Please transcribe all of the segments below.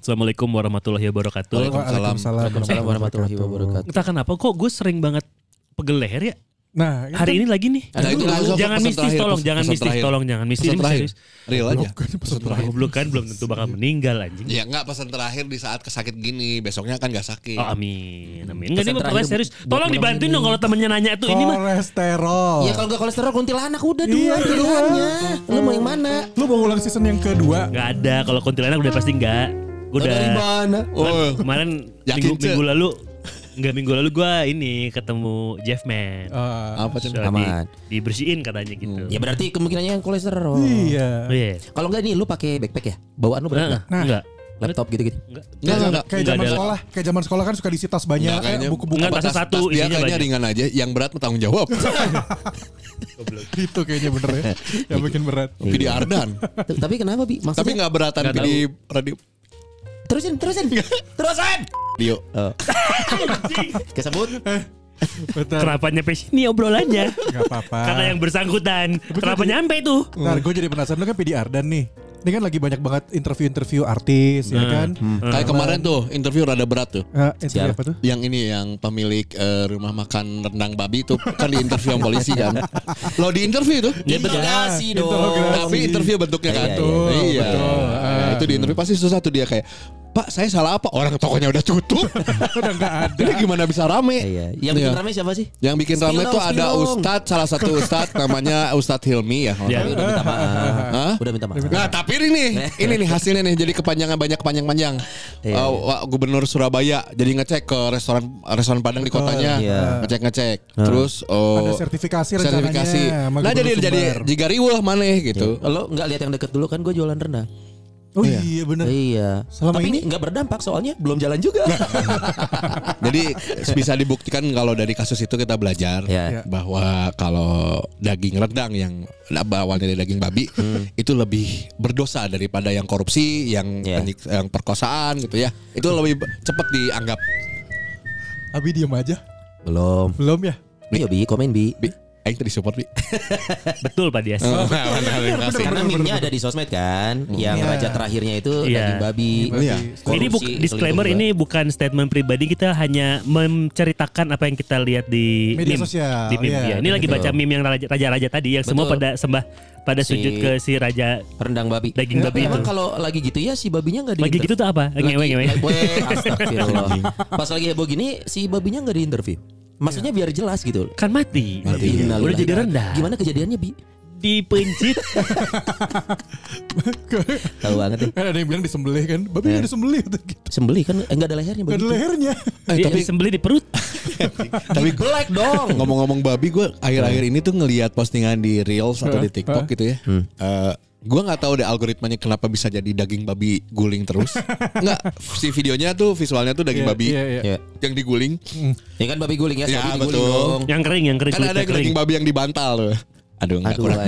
Assalamualaikum warahmatullahi wabarakatuh. Waalaikumsalam. Waalaikumsalam warahmatullahi wabarakatuh. Entah kenapa kok gue sering banget pegel leher ya. Nah, Hari ini lagi nih. Nah, itu langsung jangan pesan mistis terakhir, tolong, pesan jangan mistis terakhir. tolong, jangan mistis Pesan ini terakhir. serius. Real aja. Goblok kan belum tentu bakal meninggal anjing. Ya enggak pesan terakhir di saat kesakit gini, besoknya kan gak sakit. Oh amin, amin. Enggak ini Pesan pokoknya terakhir serius. Tolong dibantuin dong kalau temennya nanya tuh ini mah. kolesterol. Ya kalau gak kolesterol kuntilanak udah dua Iya, pilihannya. Lu mau yang mana? Lu mau ulang season yang kedua? Enggak ada, kalau kuntilanak udah pasti enggak. Gue udah Dari mana? Kemarin- Oh, kemarin minggu, minggu lalu Enggak minggu lalu gue ini ketemu Jeff Man. Eh, apa sih? Aman. di, dibersihin katanya gitu. Ya berarti kemungkinannya yang kolesterol. iya. Oh iya. Kalau enggak nih lu pakai backpack ya? Bawaan lu berat Nah? Nah. enggak. Laptop gitu-gitu. Enggak. Enggak, enggak, enggak. Kayak zaman sekolah, kayak zaman sekolah kan suka disi tas banyak, Enggak, kayaknya eh, buku-buku Enggak, tas tas, satu, tas dia kayaknya banyak. ringan aja, yang berat tanggung jawab. itu kayaknya bener ya, yang bikin berat. Vidi Ardan. Tuh, Tapi kenapa bi? Maksudnya Tapi enggak beratan Nggak di radio. Terusin terusin terusin. Radio. Kesebut. Betul. Kenapa nyampe sini obrolannya? Gak apa-apa. Karena yang bersangkutan. Kenapa nyampe tuh? Ntar gue jadi penasaran lu kan PD Ardan nih. Ini kan lagi banyak banget interview-interview artis ya kan. Kayak kemarin tuh interview rada berat tuh. Eh, interview Siapa? apa tuh? Yang ini yang pemilik eh, rumah makan rendang babi itu kan di interview sama polisi kan. Lo di interview tuh. Interogasi dong. interogasi. Tapi interview bentuknya kan. Iya, iya, iya. Iya. Betul. Nah, itu di interview pasti susah tuh dia kayak Pak saya salah apa? Orang tokonya udah tutup. Udah nggak ada. Ini gimana bisa rame? Iya. Yang bikin Iya. rame siapa sih? Yang bikin Spill rame tuh ada dong. Ustadz, salah satu Ustadz namanya Ustadz Hilmi ya. Iya. Tapi udah minta maaf. Hah? Udah minta maaf. Nah tapi ini nih, ini nih hasilnya nih jadi kepanjangan banyak panjang-panjang. Iya, Uh, Wak- Gubernur Surabaya jadi ngecek ke restoran restoran Padang di kotanya, Iya. ngecek ngecek. Terus oh, Ada sertifikasi sertifikasi. Nah jadi jadi jika riweuh maneh gitu. Lo nggak lihat yang deket dulu kan gue jualan rendang. Oh iya bener. Iya. Selama Tapi ini- nggak berdampak soalnya belum jalan juga. Jadi bisa dibuktikan kalau dari kasus itu kita belajar Iya. bahwa kalau daging rendang yang awalnya dari daging babi itu lebih berdosa daripada yang korupsi, yang Iya. penyik- yang perkosaan gitu ya. Itu lebih cepat dianggap Abi diem aja. belum. Belum ya? Iya bi, komen bi. bi. Aing tadi support bi. Betul Pak Dias. Benar, terima kasih. Karena meme-nya ada di sosmed kan, yang Iya. raja terakhirnya itu Iya. daging babi. Iya. ini disclaimer ini bukan statement pribadi kita hanya menceritakan apa yang kita lihat di Media meme. sosial, Di meme iya, ya. Ini lagi baca meme yang raja- raja-raja tadi yang semua pada sembah pada Si- sujud ke si raja rendang babi. Daging babi Emang itu. kalau lagi gitu ya si babinya nggak di lagi gitu tuh apa? Ngewe ngewe. Astagfirullah. Pas lagi heboh gini si babinya nggak di interview. Maksudnya biar jelas gitu. Kan mati. Mati. Udah jadi rendah. Gimana kejadiannya bi? Dipencit. Tahu banget. Kan ada yang bilang disembelih kan. Babi Iya. nggak disembelih tuh gitu. Sembelih kan enggak ada lehernya Gak ada lehernya. Eh, Dia tapi sembelih di perut. tapi Black dong. ngomong-ngomong babi gue akhir-akhir ini tuh ngelihat postingan di Reels atau di TikTok gitu ya. Eh, gue nggak tahu deh algoritmanya kenapa bisa jadi daging babi guling terus. Nggak, si videonya tuh visualnya tuh daging Iya, babi Iya, iya. Ya. yang diguling. Ini kan babi guling ya, Ya, diguling betul. dong. yang kering, yang kering. Kan ada kulitnya kering. daging babi yang dibantal tuh. Aduh, nggak Aduh, kurang.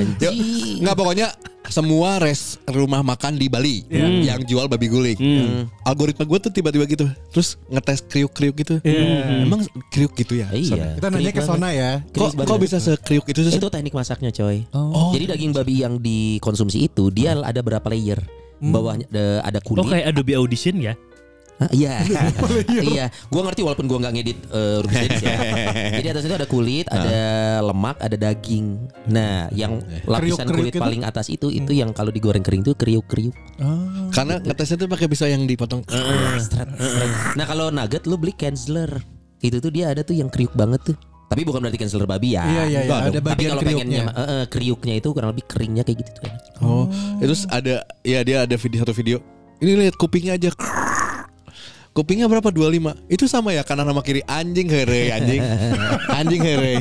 nggak pokoknya semua res rumah makan di Bali yang jual babi guling. Algoritma gue tuh tiba-tiba gitu, terus ngetes kriuk-kriuk gitu. Emang kriuk gitu ya? Iya. Kita nanya ke. Sona ya. Kok kok bisa sekriuk itu sih? Itu teknik masaknya coy. Jadi daging babi yang dikonsumsi itu dia ada berapa layer? Bawahnya ada, ada Oh kulit. kayak Adobe Audition ya? Hah, iya. iya. Gua ngerti walaupun gua nggak ngedit uh, Rubis Dennis ya. Jadi atas itu ada kulit, ada lemak, ada daging. Nah, yang lapisan Kriuk-kriuk kulit itu? paling atas itu itu yang kalau digoreng kering tuh kriuk-kriuk. Karena ngetesnya tuh pakai pisau yang dipotong. Stret. Nah, kalau nugget lu beli Kienzler. Itu tuh dia ada tuh yang kriuk banget tuh. Tapi bukan berarti Kienzler babi ya. Iya, iya, iya. Ada dong. Tapi bagian kalau pengennya kriuknya. eh, eh, kriuknya itu kurang lebih keringnya kayak gitu tuh. kan. Oh, terus ada ya dia ada video satu video. Ini lihat kupingnya aja. Kupingnya berapa 25 itu sama ya kanan sama kiri anjing here anjing anjing here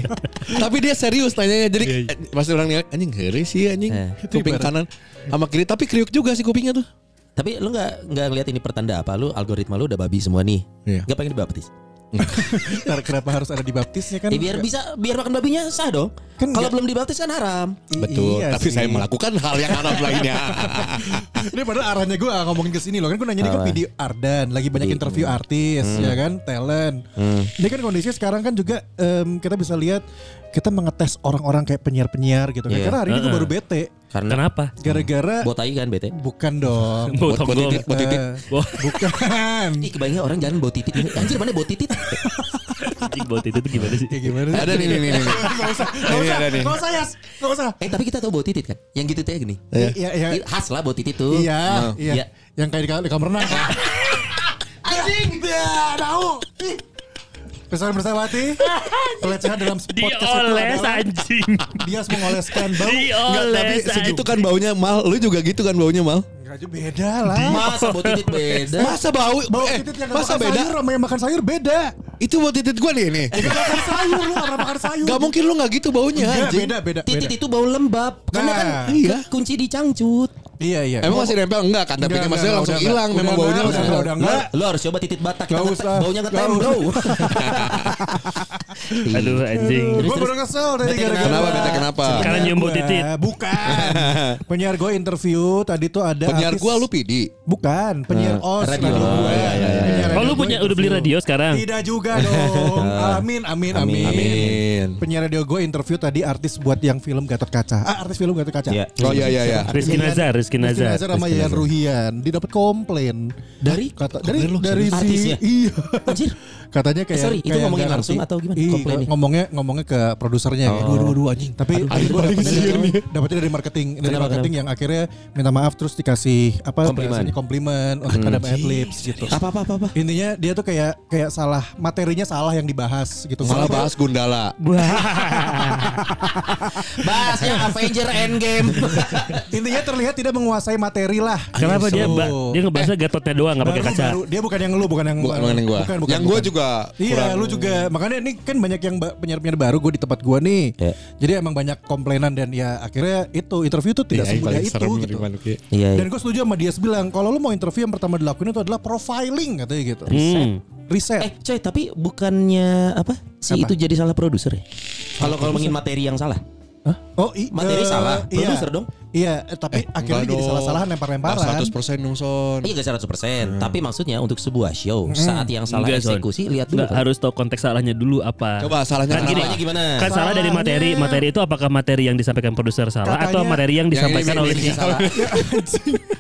tapi dia serius tanyanya jadi Iya, eh, pas orang nilai anjing here sih anjing Eh. kuping kanan sama kiri tapi kriuk juga sih kupingnya tuh Tapi lu nggak nggak ngeliat ini pertanda apa? Lu algoritma lu udah babi semua nih. Iya. Gak pengen dibaptis. Ntar kenapa harus ada dibaptisnya kan? Eh, biar bisa biar makan babinya sah dong. Kan Kalau belum dibaptis kan haram. I- betul iya tapi sih. saya melakukan hal yang haram lainnya Ini padahal arahnya gue ngomongin ke sini loh kan gue nanya ini kan Apa? video Ardan lagi banyak Di- interview artis ya kan talent. Ini kan kondisinya sekarang kan juga em, kita bisa lihat kita mengetes orang-orang kayak penyiar-penyiar gitu kan. Iya. Karena hari ini gue baru bete Karena Kenapa? gara-gara botai kan bete. bukan dong. Bau buat tonggong. titit buat titit Wah, bukan. Ih kebayangnya orang jalan bawa titit. Anjir mana bawa titit? anjing itu gimana sih? Kayak gimana? sih? ada nih nih nih, nih. Gak usah, gak Ini usah, ada nih. gak usah Yas, gak usah. Eh tapi kita tahu bawa titit kan? Yang gitu tuh ya gini. Iya, iya, Ih, Khas lah bawa titit tuh. iya, Nah, iya. iya. Yang kayak di, kam- di kamar renang. Anjing, dia tahu. Pesan bersawati, pelecehan dalam podcast itu Dioles adalah anjing. dia mengoleskan bau. Enggak, tapi Dioles segitu kan baunya mal lu juga gitu kan baunya mal Enggak aja beda lah. Masa bawa titit beda? masa bau Bau eh, titit yang masa makan beda sayur sama yang makan sayur beda. itu bau titit gua nih ini Gak makan sayur lu, gak pernah makan sayur. Gak mungkin lu gak gitu baunya Enggak, beda, beda, Titit beda. itu bau lembab. Karena kan Nah, iya. kunci di cangcut. Iya, iya. Emang masih nempel enggak kan? Tapi maksudnya langsung hilang. Memang baunya langsung udah hilang. enggak. Lu harus coba titit batak. Gak usah. Baunya Gak ngetem bro. Aduh anjing. Gue baru kesel tadi gara-gara. Kenapa, bete kenapa? Karena Gua- titit. Bukan. penyiar gue interview tadi tuh ada Penyiar gua lu pidi. Bukan, penyiar OS radio. gue. Oh, iya, iya, iya. Penyiar Oh lu punya udah beli radio sekarang? Tidak juga dong. Amin, amin, amin. Amin. Penyiar radio gue interview tadi artis buat yang film Gatot Kaca. Ah, artis film Gatot Kaca. Iya. Oh iya iya iya. Rizky Nazar, Rizky Nazar. sama Rizky Yayan Nazar. Ruhian. Dia dapat komplain. Dari? kata dari dari si Artisnya? iya. Anjir. Katanya kayak Eh, sorry, itu kayak ngomongin nggak langsung atau gimana Iya, komplainnya? ngomongnya ngomongnya ke produsernya Oh. dua dua dua anjing. Tapi dapetnya dari, marketing, dari Kenapa, marketing yang akhirnya minta maaf terus dikasih apa Komplimen. komplimen untuk ada adlibs gitu. Apa apa apa apa. Intinya dia tuh kayak kayak salah materinya salah yang dibahas gitu. Malah Sampai- bahas Gundala. Bahasnya Avenger Endgame. Intinya terlihat tidak menguasai materi lah. Kenapa dia Gitu. ba- dia ngebahasnya gatotnya doang nggak pakai kaca? baru- dia bukan yang lu, bukan yang Bukan bukan yang gua. Bukan, bukan, yang gua bukan. juga Iya, kurang. lu juga. Makanya ini kan banyak yang penyiar-penyiar baru gue di tempat gua nih. Iya. Jadi emang banyak komplainan dan ya akhirnya itu interview tuh tidak Iya, yang semudah itu gitu. Ki. Iya. Dan gue setuju sama dia bilang kalau lu mau interview yang pertama dilakuin itu adalah profiling katanya gitu. Hmm. Riset. Eh coy tapi bukannya apa si Apa? itu jadi salah produser ya? Kalau kalau ngomongin materi yang salah. Oh, i- Materi eh, salah, iya. produser dong. Iya, eh, tapi akhirnya jadi salah-salahan lempar-lemparan. 100% dong Son. Iya gak 100% Tapi maksudnya untuk sebuah show Saat yang salah Enggak, Son. eksekusi Lihat dulu Nggak, kan. harus tahu konteks salahnya dulu apa. Coba salahnya Kan gini, Salahnya gimana? Kan salah dari materi. Salahnya- Materi itu apakah materi yang disampaikan produser salah Katanya- atau materi yang Yang disampaikan ini oleh ini salah.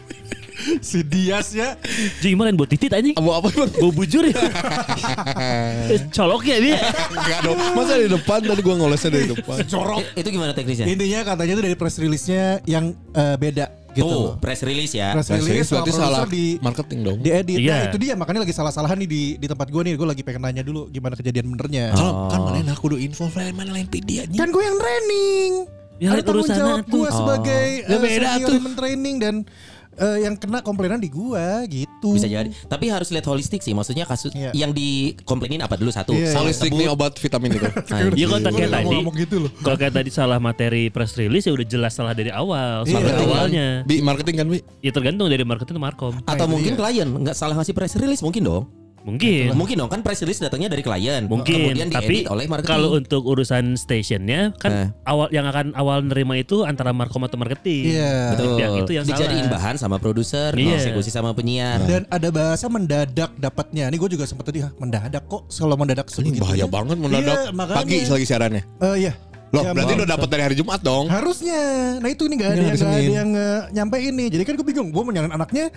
Ya, si Dias ya. Jadi gimana buat titit anjing? Mau apa bang? Bau bujur ya. Colok ya dia. Enggak dong. Masa di depan tadi gua ngolesnya dari depan. Corok. Eh, Itu gimana teknisnya? Intinya katanya itu dari press release-nya yang eh, beda gitu. Tuh press release ya Press Press release release berarti salah di marketing dong. diedit. Iya. Nah, itu dia makanya lagi salah-salahan nih di di tempat gue nih. Gue lagi pengen nanya dulu gimana kejadian benernya. Kalau kan mana aku udah info mana lain PD. Kan gue yang training. Ya, Ada tanggung jawab gue sebagai Ya, eh, beda senior tuh. human training dan eh, yang kena komplainan di gue gitu. Bisa jadi Tapi harus lihat holistik sih Maksudnya kasus Iya. Yang dikomplainin apa dulu Satu Iya, iya. Salah Holistik nih obat vitamin itu. Iya kok kayak Gua tadi. gitu. Kalau kayak tadi salah materi press release ya udah jelas salah dari awal. Iya. Salah dari awalnya. Bi marketing kan Bi? Ya tergantung dari marketing atau markom. Atau mungkin klien Nggak salah ngasih press release Mungkin dong Mungkin. Mungkin dong kan press release datangnya dari klien Mungkin, Kemudian tapi diedit oleh marketing kalau untuk urusan stationnya kan Eh. awal yang akan awal nerima itu antara markom atau marketing. Iya. Berarti Betul. pihak itu yang Dijadiin salah. bahan sama produser, Iya. eksekusi sama penyiar. Dan ada bahasa mendadak dapatnya. Ini gue juga sempet tadi "Hah, mendadak kok kalau mendadak Ini sebegitu. bahaya banget mendadak. Iya, makanya. Pagi lagi siarannya. Eh iya. Loh, Ya, berarti udah dapat dari hari Jumat dong. Harusnya. Nah itu ini gak ada yang gak ada yang eh, nyampe ini. Jadi kan gue bingung. Gue mau nyalain anaknya.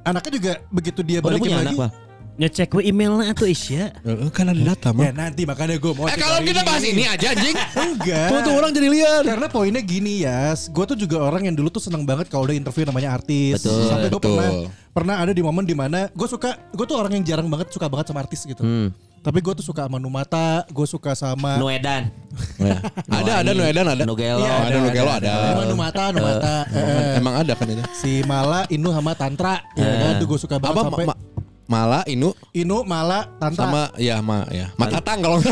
Anaknya juga begitu dia Oh, balikin punya lagi. anak? Ngecek we emailnya atau Isya. Eh, Kan ada data Ya nanti makanya gue mau Eh kalau kita bahas ini aja anjing. Enggak. Tuh tuh orang jadi liar. Karena poinnya gini ya, gue tuh juga orang yang dulu tuh seneng banget kalau udah interview namanya artis. Betul. Sampai gue pernah pernah ada di momen di mana gue suka, gue tuh orang yang jarang banget suka banget sama artis gitu. Hmm. Tapi gue tuh suka sama Numata, gue suka sama Noedan. Ada ada Noedan ada. Nogelo. Iya, ada Nogelo ada. Sama Numata, Numata. Eh, Emang ada kan itu. si Mala, Inu sama Tantra. Ya kan, tuh gue suka banget Apa sampai ma- ma- Mala, Inu, Inu, Mala, Tanta. sama ya ma ya Matatang kalau.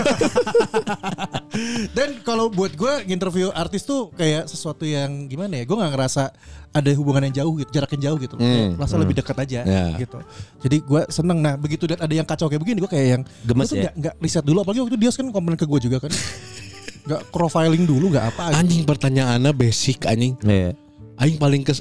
Dan kalau buat gue interview artis tuh kayak sesuatu yang gimana ya? Gue nggak ngerasa ada hubungan yang jauh gitu, jarak yang jauh gitu. Kayak Merasa lebih dekat aja Ya. gitu. Jadi gue seneng. Nah begitu lihat ada yang kacau kayak begini, gue kayak yang Gemes ya? nggak nggak riset dulu. Apalagi waktu itu dia kan komen ke gue juga kan. Gak profiling dulu, gak apa. gitu. anjing pertanyaannya basic anjing. Iya. Aing paling kes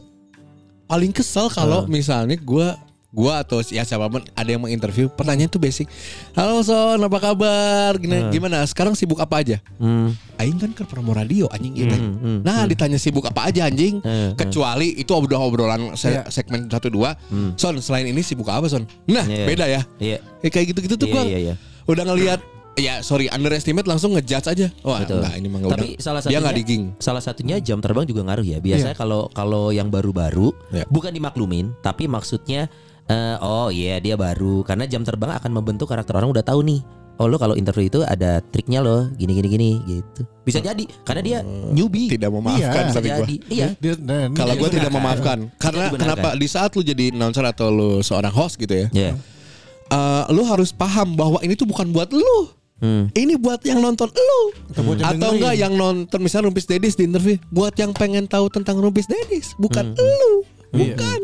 paling kesel kalau misalnya gua gua atau ya siapa pun ada yang menginterview pertanyaan tuh basic. Halo Son, apa kabar? Gimana, gimana? Sekarang sibuk apa aja? Hmm. Aing kan ke promo radio anjing gitu. Hmm, hmm, Nah, ditanya sibuk apa aja anjing? Hmm, Kecuali itu udah obrolan se- Iya. segmen 1 2. Son, selain ini sibuk apa, Son? Nah, Iya. beda ya. Iya. Ya, kayak gitu-gitu tuh Iya, gua iya, iya. udah ngelihat ya sorry underestimate langsung ngejudge aja. Wah, Betul. enggak ini mah enggak Tapi udah. salah Dia satunya enggak digging. Salah satunya jam terbang juga ngaruh ya. Biasanya Iya. kalau kalau yang baru-baru Ya. bukan dimaklumin, tapi maksudnya eh, oh iya dia baru karena jam terbang akan membentuk karakter orang udah tahu nih. Oh lo kalau interview itu ada triknya loh, gini gini gini gitu. Bisa jadi karena dia newbie. Tidak memaafkan Iya, Bisa tapi gua. jadi. Iya. Dia- nah, ini Kalau gue tidak memaafkan karena kenapa di saat lu jadi announcer atau lu seorang host gitu ya, Iya. eh, lu harus paham bahwa ini tuh bukan buat lu, Hmm. ini buat yang nonton lu, Atau buat yang atau enggak yang nonton misalnya Rumpis Dedis di interview, buat yang pengen tahu tentang Rumpis Dedis, bukan lu, bukan.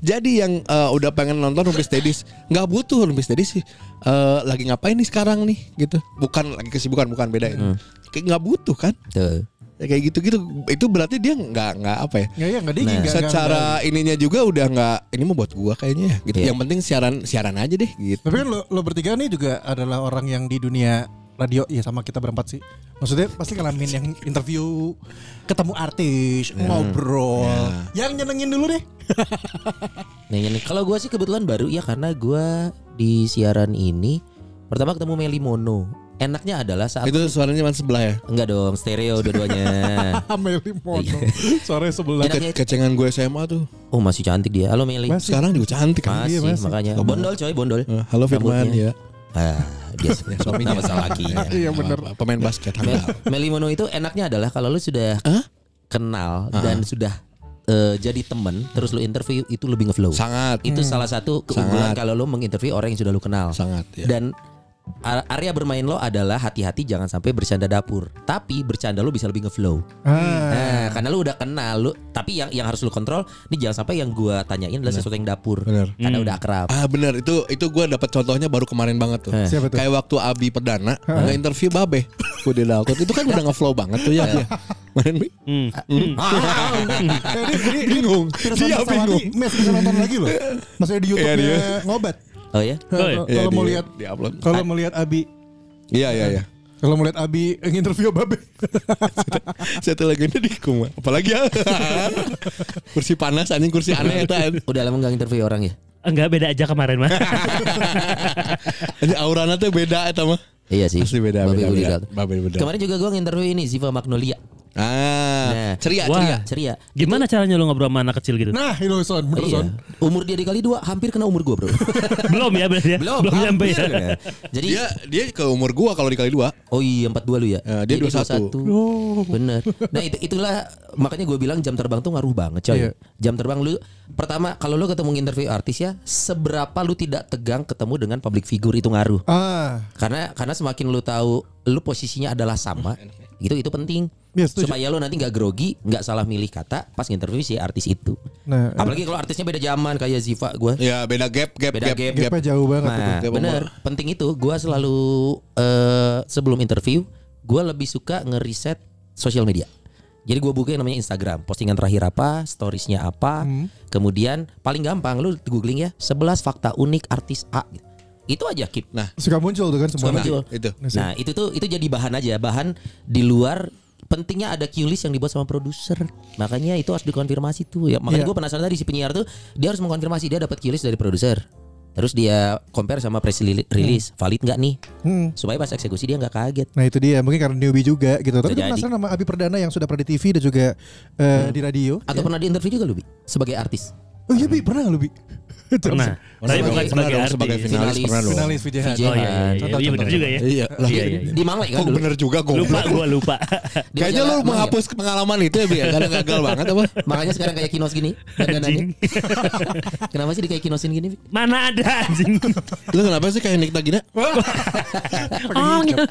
Jadi yang eh, udah pengen nonton Rumpis Dedis nggak butuh Rumpis Dedis sih, eh, lagi ngapain nih sekarang nih, gitu, bukan lagi kesibukan, bukan beda ini, kayak nggak butuh kan, Tuh. Ya, kayak gitu-gitu, itu berarti dia nggak nggak apa ya? Ya ya nggak digging, Nah, nggak- secara ininya juga udah nggak ini mau buat gua kayaknya ya gitu. Iya. Yang penting siaran siaran aja deh gitu. Tapi kan lo, lo bertiga nih juga adalah orang yang di dunia radio ya sama kita berempat sih. Maksudnya pasti ngalamin yang interview, ketemu artis, ngobrol. Yang nyenengin dulu deh. Nah, ini kalau gua sih kebetulan baru ya karena gua di siaran ini pertama ketemu Meli Mono. Enaknya adalah saat Itu suaranya mana sebelah ya? enggak dong stereo dua-duanya. Meli Mono. Suaranya sebelah. Enaknya Ke- kecengan gue SMA tuh. Oh masih cantik dia. Halo Meli. Masih. Sekarang juga cantik kan. Masih, Iya, masih. makanya. Bondol coy, bondol. Eh, Halo Firman ya. Ah, biasa suaminya salah lakinya. Iya bener. Apa, Pemain basket. Mel, handal. Meli Mono itu enaknya adalah kalau lu sudah kenal dan sudah eh, jadi temen terus lu interview itu lebih ngeflow. Sangat. Itu salah satu keunggulan Sangat. kalau lu menginterview orang yang sudah lu kenal. Sangat ya. Dan area bermain lo adalah hati-hati jangan sampai bercanda dapur. Tapi bercanda lu bisa lebih ngeflow. Ah. Nah, karena lu udah kenal lu, tapi yang yang harus lu kontrol, ini jangan sampai yang gua tanyain adalah sesuatu yang dapur. Bener. Karena udah akrab. Ah bener itu itu gue dapat contohnya baru kemarin banget tuh. Eh. Siapa tuh? Kayak waktu Abi Perdana nge-interview Babe. Gue di Dalkot. Itu kan udah nge-flow banget tuh ya. dia. Kemarin Bi. Hmm. Eh, ini, ini, Bingung. Dia bingung. Mes bisa nonton lagi loh. Maksudnya di Iya, YouTube-nya dia. ngobat. Oh ya? Iya. Kalau Iya, mau di- lihat di-upload. kalau mau lihat Abi Iya iya iya. kalau mau lihat Abi nginterview Babe. Satu lagi ini di kuma. Apalagi ya. kursi panas anjing kursi aneh eta. Udah lama nggak interview orang ya? Enggak beda aja kemarin mah. Ini aurana tuh beda eta mah. Iya sih. Asli beda Babe beda. Beda. Babe beda. Kemarin juga gua nginterview ini Ziva Magnolia. Ah, Nah. ceria Wah. ceria. Ceria. Gimana caranya lu ngobrol sama anak kecil gitu? Nah, itu Son, bener Son. Iya. Umur dia dikali dua hampir kena umur gua bro. belum ya berarti ya? Belum, belum nyampe hampir ya. Jadi Dia dia ke umur gua kalau dikali dua. Oh iya 42 lu ya? Ya, dia 21. 21. Bener. Nah itu itulah makanya gue bilang jam terbang tuh ngaruh banget coy. Iya. Jam terbang lu pertama kalau lu ketemu interview artis ya seberapa lu tidak tegang ketemu dengan public figure itu ngaruh. Ah, Karena karena semakin lu tahu lu posisinya adalah sama, itu itu penting. Iya, setuju. Supaya lu nanti nggak grogi, nggak salah milih kata pas interview si artis itu. nah, Apalagi kalau artisnya beda zaman kayak Ziva gue. Ya beda gap gap Beda gap. gap. gapnya jauh banget tuh. Nah, Gap bener. umur. Penting itu, gue selalu eh, sebelum interview, gue lebih suka ngeriset sosial media. Jadi gue buka yang namanya Instagram, postingan terakhir apa, storiesnya apa, kemudian paling gampang lu googling ya 11 fakta unik artis A. gitu. Itu aja Kip. Nah, Suka muncul tuh kan semua. Suka muncul. itu. Nah itu tuh itu jadi bahan aja, bahan di luar pentingnya ada cue list yang dibuat sama produser. Makanya itu harus dikonfirmasi tuh ya. Makanya Iya. gue penasaran tadi si penyiar tuh dia harus mengkonfirmasi dia dapat cue list dari produser. Terus dia compare sama press rele- release, valid nggak nih? Hmm. Supaya pas eksekusi dia nggak kaget. Nah itu dia mungkin karena newbie juga gitu. Tapi gue penasaran sama Abi Perdana yang sudah pernah di TV dan juga eh, di radio. Atau pernah di interview juga lu Bi? Sebagai artis? Oh iya Bi, pernah nggak lu Bi? Pernah. Tapi Pernah bukan sebagai pernah artis. sebagai finalis pernah dong. Finalis VJ VJ. Oh iya, iya, iya. Iya benar juga ya. Iya, lah. Iya, iya. Di Mangle kan Oh dulu. bener juga gue. Lupa gua lupa. Kayaknya lu menghapus pengalaman itu ya, Bi. ya? Kadang gagal banget apa? Makanya sekarang kayak kinos gini. Anjing. Kenapa sih di kayak kinosin gini? Mana ada anjing. Lu kenapa sih kayak Nikita Gina? Oh gitu.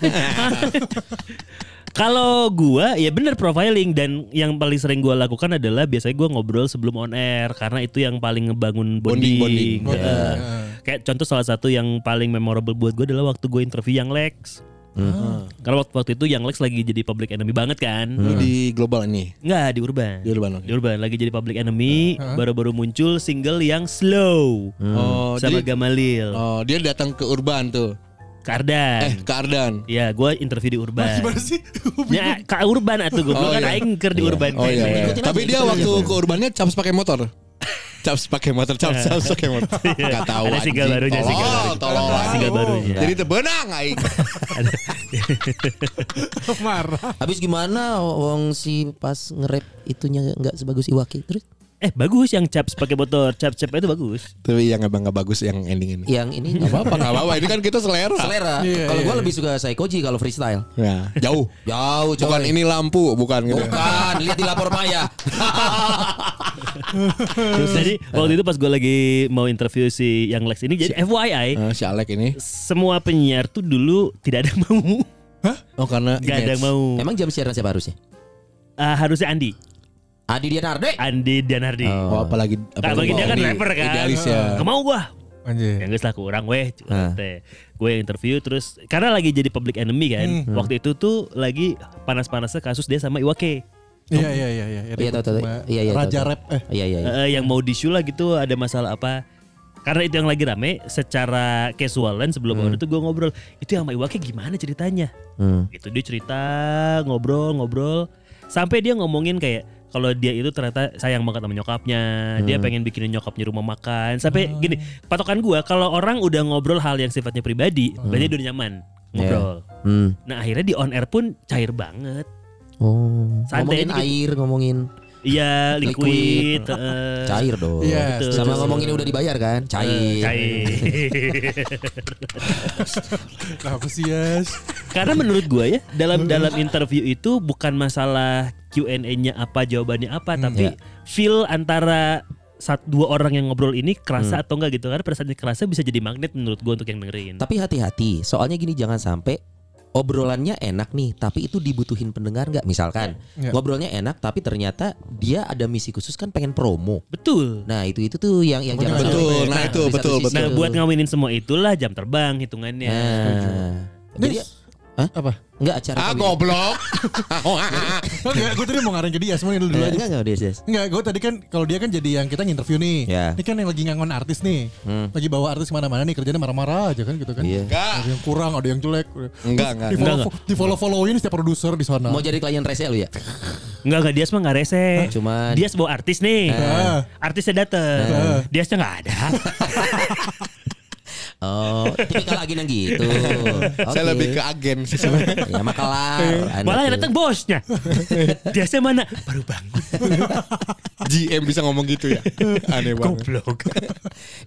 Kalau gua ya bener profiling dan yang paling sering gua lakukan adalah biasanya gua ngobrol sebelum on air karena itu yang paling ngebangun bonding. Bonding, bonding. Heeh. Kayak contoh salah satu yang paling memorable buat gua adalah waktu gue interview yang Lex. Karena waktu, waktu itu yang Lex lagi jadi public enemy banget kan. Lu di global ini. Enggak di Urban. Di Urban, oke. Di Urban lagi jadi public enemy, baru-baru muncul single yang Slow Oh, sama jadi Gamalil, Oh, dia datang ke Urban tuh. Kardan. Eh, ke Ardan. Ya, gue interview di Urban. Gimana sih? Ya, ke Urban atuh gue Oh, kan iya. aing keur di Urban. Oh iya, iya. Tapi dia waktu ke Urbannya caps pakai motor. Caps pakai motor, caps caps pakai motor. Gak tahu Ada single barunya, single Tolol, barunya. tolol. Ada single barunya. Jadi tebenang aing. Marah. Habis gimana wong si pas nge-rap itunya nggak sebagus Iwaki terus Eh bagus yang caps pakai motor, caps cap itu bagus. Tapi yang emang gak bagus yang ending ini. yang ini Gak apa-apa, gak apa-apa. Ini kan kita selera. selera. Iya, kalau iya, gua lebih suka Saikoji kalau freestyle. Ya, jauh. Jauh coy. Bukan ini lampu, bukan gitu. Bukan, lihat di lapor Maya. Jadi waktu itu pas gue lagi mau interview si yang Lex ini, jadi FYI Nah, si Alek ini. semua penyiar tuh dulu tidak ada yang mau, Oh karena nggak ada yang mau. Emang jam siaran siapa harusnya? Ah, harusnya Andi, Adi Dianarde. Andi dan Hardi. Oh apalagi Apalagi dia kan rapper kan. Idealis ya. Gak mau gua. Anjir. Ya geus lah kurang weh. Ah. Teh. Gue interview terus karena lagi jadi public enemy kan. Hmm. Waktu itu tuh lagi panas-panasnya kasus dia sama Iwake. Iya iya iya iya. Iya, tahu, tahu. Iya, iya, Raja rap eh. Iya iya. iya. Eh, yang mau disu lah gitu ada masalah apa karena itu yang lagi rame secara casualan sebelum Hmm. itu gue ngobrol itu yang sama Iwake gimana ceritanya Hmm. itu dia cerita ngobrol ngobrol sampai dia ngomongin kayak kalau dia itu ternyata sayang banget sama nyokapnya. Dia pengen bikinin nyokapnya rumah makan. Sampai gini patokan gue kalau orang udah ngobrol hal yang sifatnya pribadi berarti dia udah nyaman ngobrol. Hmm. nah akhirnya di on air pun cair banget. Oh. Santai ngomongin air, ngomongin iya Liquid. liquid, cair dong. Iya, Betul. Sama ngomongin udah dibayar kan? eh, Cair. cair Kenapa sih Yas? Karena menurut gue ya dalam dalam interview itu bukan masalah Q&A-nya apa jawabannya apa tapi Iya. feel antara satu dua orang yang ngobrol ini kerasa atau enggak gitu karena pada saat kerasa bisa jadi magnet menurut gue untuk yang dengerin. Tapi hati-hati, soalnya gini jangan sampai obrolannya enak nih, tapi itu dibutuhin pendengar nggak? Misalkan Iya. ngobrolnya enak, tapi ternyata dia ada misi khusus kan pengen promo. Betul. Nah itu itu tuh yang yang jangan Betul, sampai. nah itu, betul, sisi Nah buat ngawinin semua itulah jam terbang hitungannya. Nah, jadi. Hah? Apa? Enggak acara Ah goblok. Oh, gue tadi mau ngarahin ke dia semua dulu dulu Enggak, aja. enggak, Des, Des. Enggak, gue tadi kan kalau dia kan jadi yang kita nginterview nih. Ya. Ini kan yang lagi ngangon artis nih. Hmm. Lagi bawa artis ke mana-mana nih kerjanya marah-marah aja kan gitu kan. Iya. Enggak. Ada yang kurang, ada yang jelek. Enggak, enggak. Di follow, Enggak, di follow followin setiap produser di sana. Mau jadi klien rese lu ya? Enggak enggak dia mah enggak rese. Cuman Dia sebuah artis nih. Artisnya dateng. Dia enggak ada. Oh, tipikal agen yang gitu. Saya Oke. lebih ke agen sih sebenarnya. Ya makelar. Anda Malah yang datang bosnya. Dia saya mana? Baru bangun. GM bisa ngomong gitu ya. Aneh banget. Goblok.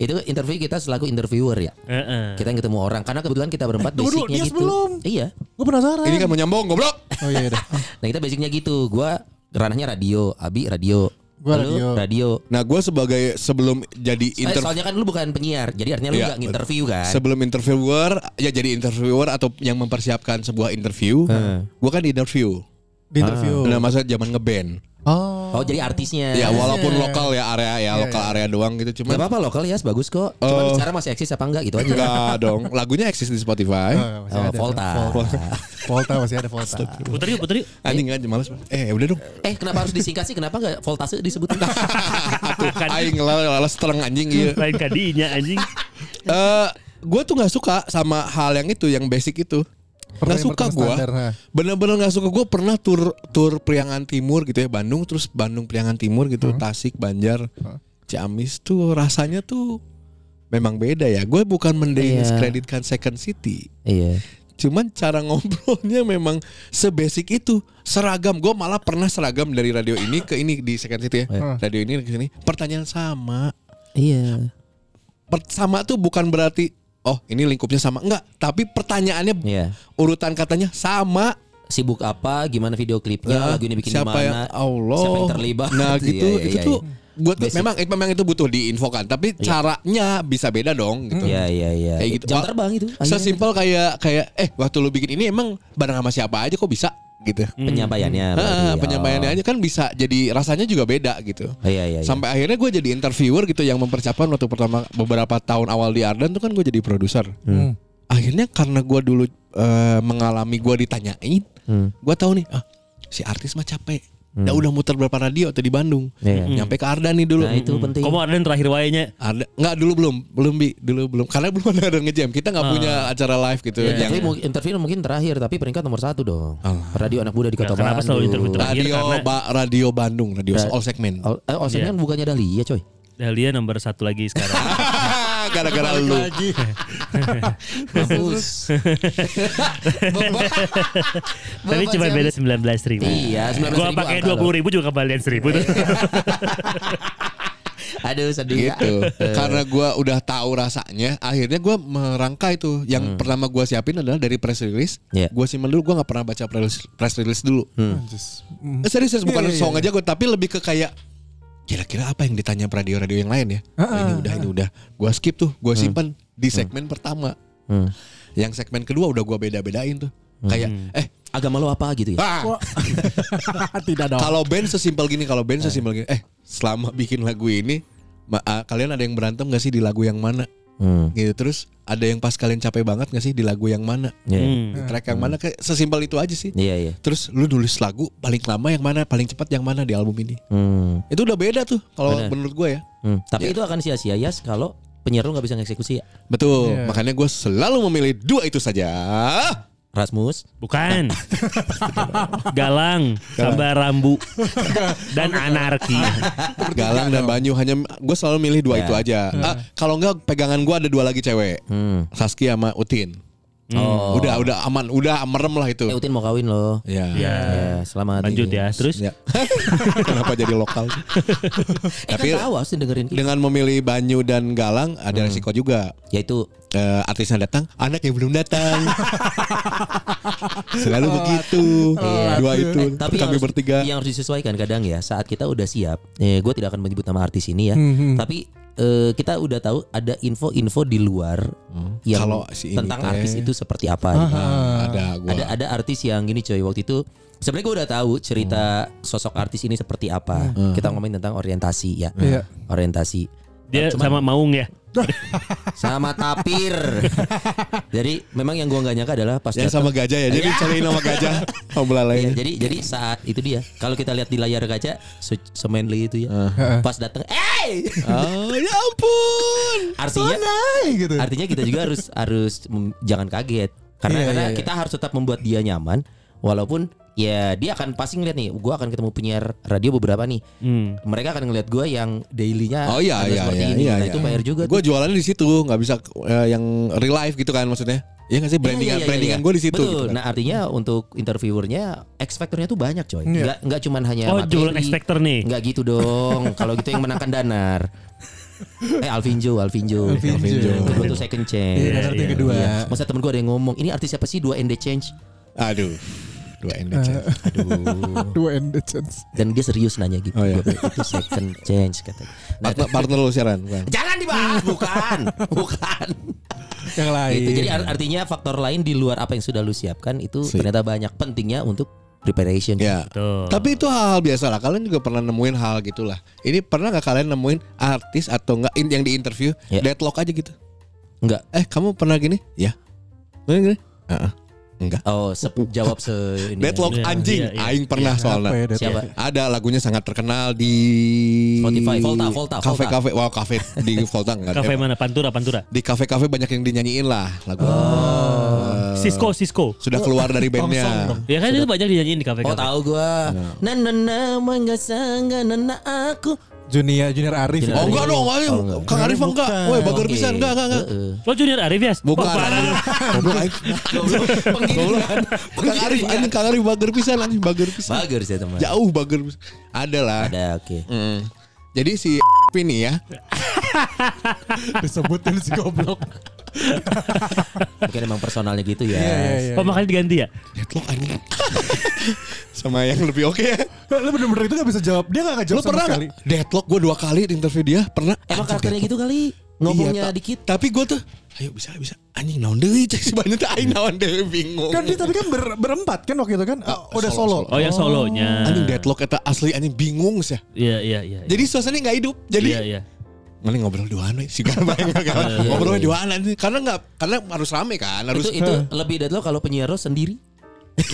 Itu interview kita selaku interviewer ya. Heeh. Kita yang ketemu orang karena kebetulan kita berempat dulu, basicnya dia gitu. sebelum. Iya. Gue penasaran. Ini kan mau nyambung goblok. Oh iya dah. Nah kita basicnya gitu. Gua ranahnya radio, Abi radio. Gua Lu radio. radio. Nah, gue sebagai sebelum jadi Eh, inter soalnya kan lu bukan penyiar, jadi artinya lu Iya, nggak nginterview kan? sebelum interviewer ya jadi interviewer atau yang mempersiapkan sebuah interview, gue kan di interview. Di interview. Nah, masa zaman ngeband. Oh. Oh jadi artisnya. Ya walaupun Iya. lokal ya area ya lokal area doang gitu Gak cuma apa-apa lokal ya, bagus kok. Cuma Oh. secara masih eksis apa enggak gitu aja. enggak dong. Lagunya eksis di Spotify. Oh, masih Oh, ada. Volta. Volta. Volta masih ada Volta. Puter yuk, puter yuk. Anjing aja males. Eh, udah dong. Eh kenapa harus disingkat sih? Kenapa nggak voltase disebutin? Atuh aing lalas terang anjing gitu. Lain kadinya anjing. Eh, gue tuh nggak suka sama hal yang itu, yang basic itu. Nggak suka gue. Bener-bener nggak suka gue pernah tur tur Priangan Timur gitu ya Bandung terus Bandung Priangan Timur gitu Tasik Banjar Ciamis tuh rasanya tuh memang beda ya. Gue bukan Iya. mendiskreditkan Second City. iya. Cuman cara ngobrolnya memang sebasic itu seragam. Gue malah pernah seragam dari radio ini ke ini di second city ya. Radio ini ke sini. Pertanyaan sama. Iya. Per- sama tuh bukan berarti oh ini lingkupnya sama enggak. Tapi pertanyaannya Iya. urutan katanya sama. Sibuk apa? Gimana video klipnya? lagu ini bikin di siapa mana? yang Allah Siapa yang terlibat? nah gitu Iya, iya, itu iya, tuh iya. buat Basic. memang itu memang itu butuh diinfokan tapi caranya bisa beda dong gitu Iya iya iya. Kayak gitu. Jam terbang itu. sesimpel kayak kayak eh waktu lu bikin ini emang bareng sama siapa aja kok bisa gitu penyampaiannya. Ah, berarti. penyampaiannya Oh. aja kan bisa jadi rasanya juga beda gitu Oh, Iya iya. iya. sampai akhirnya gue jadi interviewer gitu yang mempersiapkan waktu pertama beberapa tahun awal di Ardan tuh kan gue jadi produser Hmm. akhirnya karena gue dulu eh, mengalami gue ditanyain Hmm. gue tahu nih ah si artis mah capek Udah udah muter berapa radio tuh di Bandung Iya. nyampe ke Ardan nih dulu Nah itu penting. Kamu yang terakhir wayanya. ada nggak dulu belum belum bi dulu belum karena belum ada ada ngejam kita nggak punya acara live gitu Ya, yang tapi mungkin interview mungkin terakhir tapi peringkat nomor satu dong. Oh. Radio anak muda di kota Ya, kenapa selalu Bandung. interview terakhir? radio karena- ba, radio Bandung radio Ra- all segmen Oh, eh, oh Iya. kan bukannya Dahlia coy. Dahlia nomor satu lagi sekarang. gara-gara lu lagi. Mampus. Tapi cuma beda 19 ribu. Iya, 19.000 Gua pakai angka 20 ribu juga kembalian seribu tuh. Aduh sedih. gitu karena gua udah tahu rasanya akhirnya gua merangkai itu yang pertama gua siapin adalah dari press release Iya. gua simpen dulu gua nggak pernah baca press, press release dulu Anjis. Hmm. Eh, serius serius, bukan Iya, iya, song aja gue tapi lebih ke kayak kira-kira apa yang ditanya radio-radio yang lain ya? Oh, ini udah ini udah. Gue skip tuh gue simpan di segmen pertama. Hmm. yang segmen kedua udah gue beda-bedain tuh. Kayak eh Agama lo apa gitu ya? ah. Tidak dong. kalau band sesimpel gini kalau band sesimpel gini eh selama bikin lagu ini ma- ah, kalian ada yang berantem gak sih di lagu yang mana Hmm. gitu terus ada yang pas kalian capek banget gak sih di lagu yang mana Iya. Hmm. Di track yang mana kayak sesimpel itu aja sih Iya iya. terus lu nulis lagu paling lama yang mana paling cepat yang mana di album ini Hmm. itu udah beda tuh kalau menurut gue ya Hmm. Tapi Ya. itu akan sia-sia ya kalau penyiar lo nggak bisa ngeksekusi ya. Betul, Iya. makanya gue selalu memilih dua itu saja. Rasmus. Bukan. Galang, Samba Rambu, dan Anarki. Galang dan Banyu hanya gue selalu milih dua Ya. itu aja. Ah, kalau enggak pegangan gue ada dua lagi cewek, Hmm. Saskia sama Utin. Oh. Udah udah aman, udah merem lah itu. Eh Utin mau kawin loh. Ya. Ya. Ya, selamat. Lanjut ini. ya. Terus Ya. Kenapa jadi lokal? Eh Tapi- kan tahu harus dengerin. Dengan memilih Banyu dan Galang ada resiko juga. Yaitu Eh, artisnya datang, anak yang belum datang. Selalu begitu. Iya. Dua itu. Eh, tapi yang kami harus, bertiga. yang harus disesuaikan kadang ya saat kita udah siap. Eh, gue tidak akan menyebut nama artis ini ya. Hmm, hmm. Tapi eh, kita udah tahu ada info-info di luar yang Kalau si tentang teh. artis itu seperti apa. gitu. Ah, ada gua. Ada ada artis yang gini coy waktu itu sebenarnya gue udah tahu cerita sosok artis ini seperti apa. Kita ngomongin tentang orientasi ya. Iya. Orientasi dia Cuman- sama Maung ya. sama tapir. Jadi memang yang gua nggak nyangka adalah pas datang- sama gajah ya. Jadi cari nama gajah. Oh Iya, belalainya. jadi jadi saat itu dia. Kalau kita lihat di layar kaca se- semanly itu ya. Pas datang, eh Oh ya ampun. artinya Hai, gitu. artinya kita juga harus harus jangan kaget karena Iya, karena iya, iya. kita harus tetap membuat dia nyaman walaupun ya dia akan pasti ngeliat nih gua akan ketemu penyiar radio beberapa nih Hmm. mereka akan ngeliat gua yang dailynya Oh iya iya seperti iya ini iya. nah itu PR juga Gue tuh. jualannya di situ, nggak bisa eh, yang real life gitu kan maksudnya. Iya nggak sih Iya, brandingan iya, iya, brandingan iya. gue di situ. Betul. gitu kan. Nah artinya untuk interviewernya X factornya tuh banyak coy. Iya. Nggak nggak cuman hanya Oh, materi. jualan expector nih. Nggak gitu dong. Kalau gitu yang menangkan Danar. Eh Alvinjo, Alvinjo. Alvinjo. Kedua tuh second chance. Iya, ngerti yang kedua. Iya. Masa temen gue ada yang ngomong, ini artis siapa sih dua ND change? Aduh, dua NDC. Aduh. Dua end the chance. Dan dia serius nanya gitu. Oh, iya. Itu second change katanya. Nah, partner, partner lu siaran, bukan? jangan dibahas, bukan, bukan. Yang lain. Gitu. Jadi art- artinya faktor lain di luar apa yang sudah lu siapkan itu Sip. ternyata banyak pentingnya untuk preparation. Ya. Tuh. Tapi itu hal-hal biasa lah. Kalian juga pernah nemuin hal gitulah. Ini pernah nggak kalian nemuin artis atau enggak yang di interview Ya. deadlock aja gitu? Enggak. Eh kamu pernah gini? Ya. Gini gini? Heeh. Enggak. Oh, sep- jawab se ini. Deadlock Iya, anjing. iya, iya. Aing pernah Apa ya, soalnya. Deadlock? Siapa? Ada lagunya sangat terkenal di Spotify, Volta, Volta, Kafe kafe, wow kafe di Volta enggak. Kafe mana? Pantura, Pantura. Di kafe-kafe banyak yang dinyanyiin lah lagu. Oh. Eh, Cisco, Cisco. sudah keluar dari bandnya. Ya kan itu banyak dinyanyiin di kafe-kafe. Oh tahu gua. Na na na mangga sangga na na aku Junior Junior Arif. Junior Oh Arif. enggak dong. Oh, enggak. Kang Arif enggak. Bukan. Woi, bager Oke. pisan enggak enggak enggak. Lo Junior Arif ya? Bukan. Oh. Goblok aing. Goblok. Kang Arif anjing Kang Arif bager pisan anjing bager pisan. Bagus ya teman. Jauh bager pisan. Ada lah. Ada oke. Mm. Jadi si ini ya. Disebutin si goblok. Mungkin emang personalnya gitu ya. Iya iya iya. Oh makanya diganti ya? Deadlock anjing. Sama yang lebih oke ya. Lu bener-bener itu gak bisa jawab. Dia gak Lu ngejawab sama pernah sekali. Deadlock gue dua kali di interview dia. Pernah. Emang karakternya gitu kali. Ngomongnya Iya, dikit. Tapi gue tuh Ayo bisa bisa Anjing naon deui cek si banyak tuh Aing naon deui bingung Kan dia tapi kan ber- berempat kan waktu itu kan. Oh, udah solo, solo. Oh yang solonya. Anjing deadlock eta asli anjing bingung sih Iya iya iya. Jadi suasananya gak hidup Jadi Iya iya. Mending ngobrol duaan we Si gak main Ngobrolnya duaan anjing Karena gak Karena harus rame kan Harus Itu itu lebih dari lo kalau penyiar lo sendiri.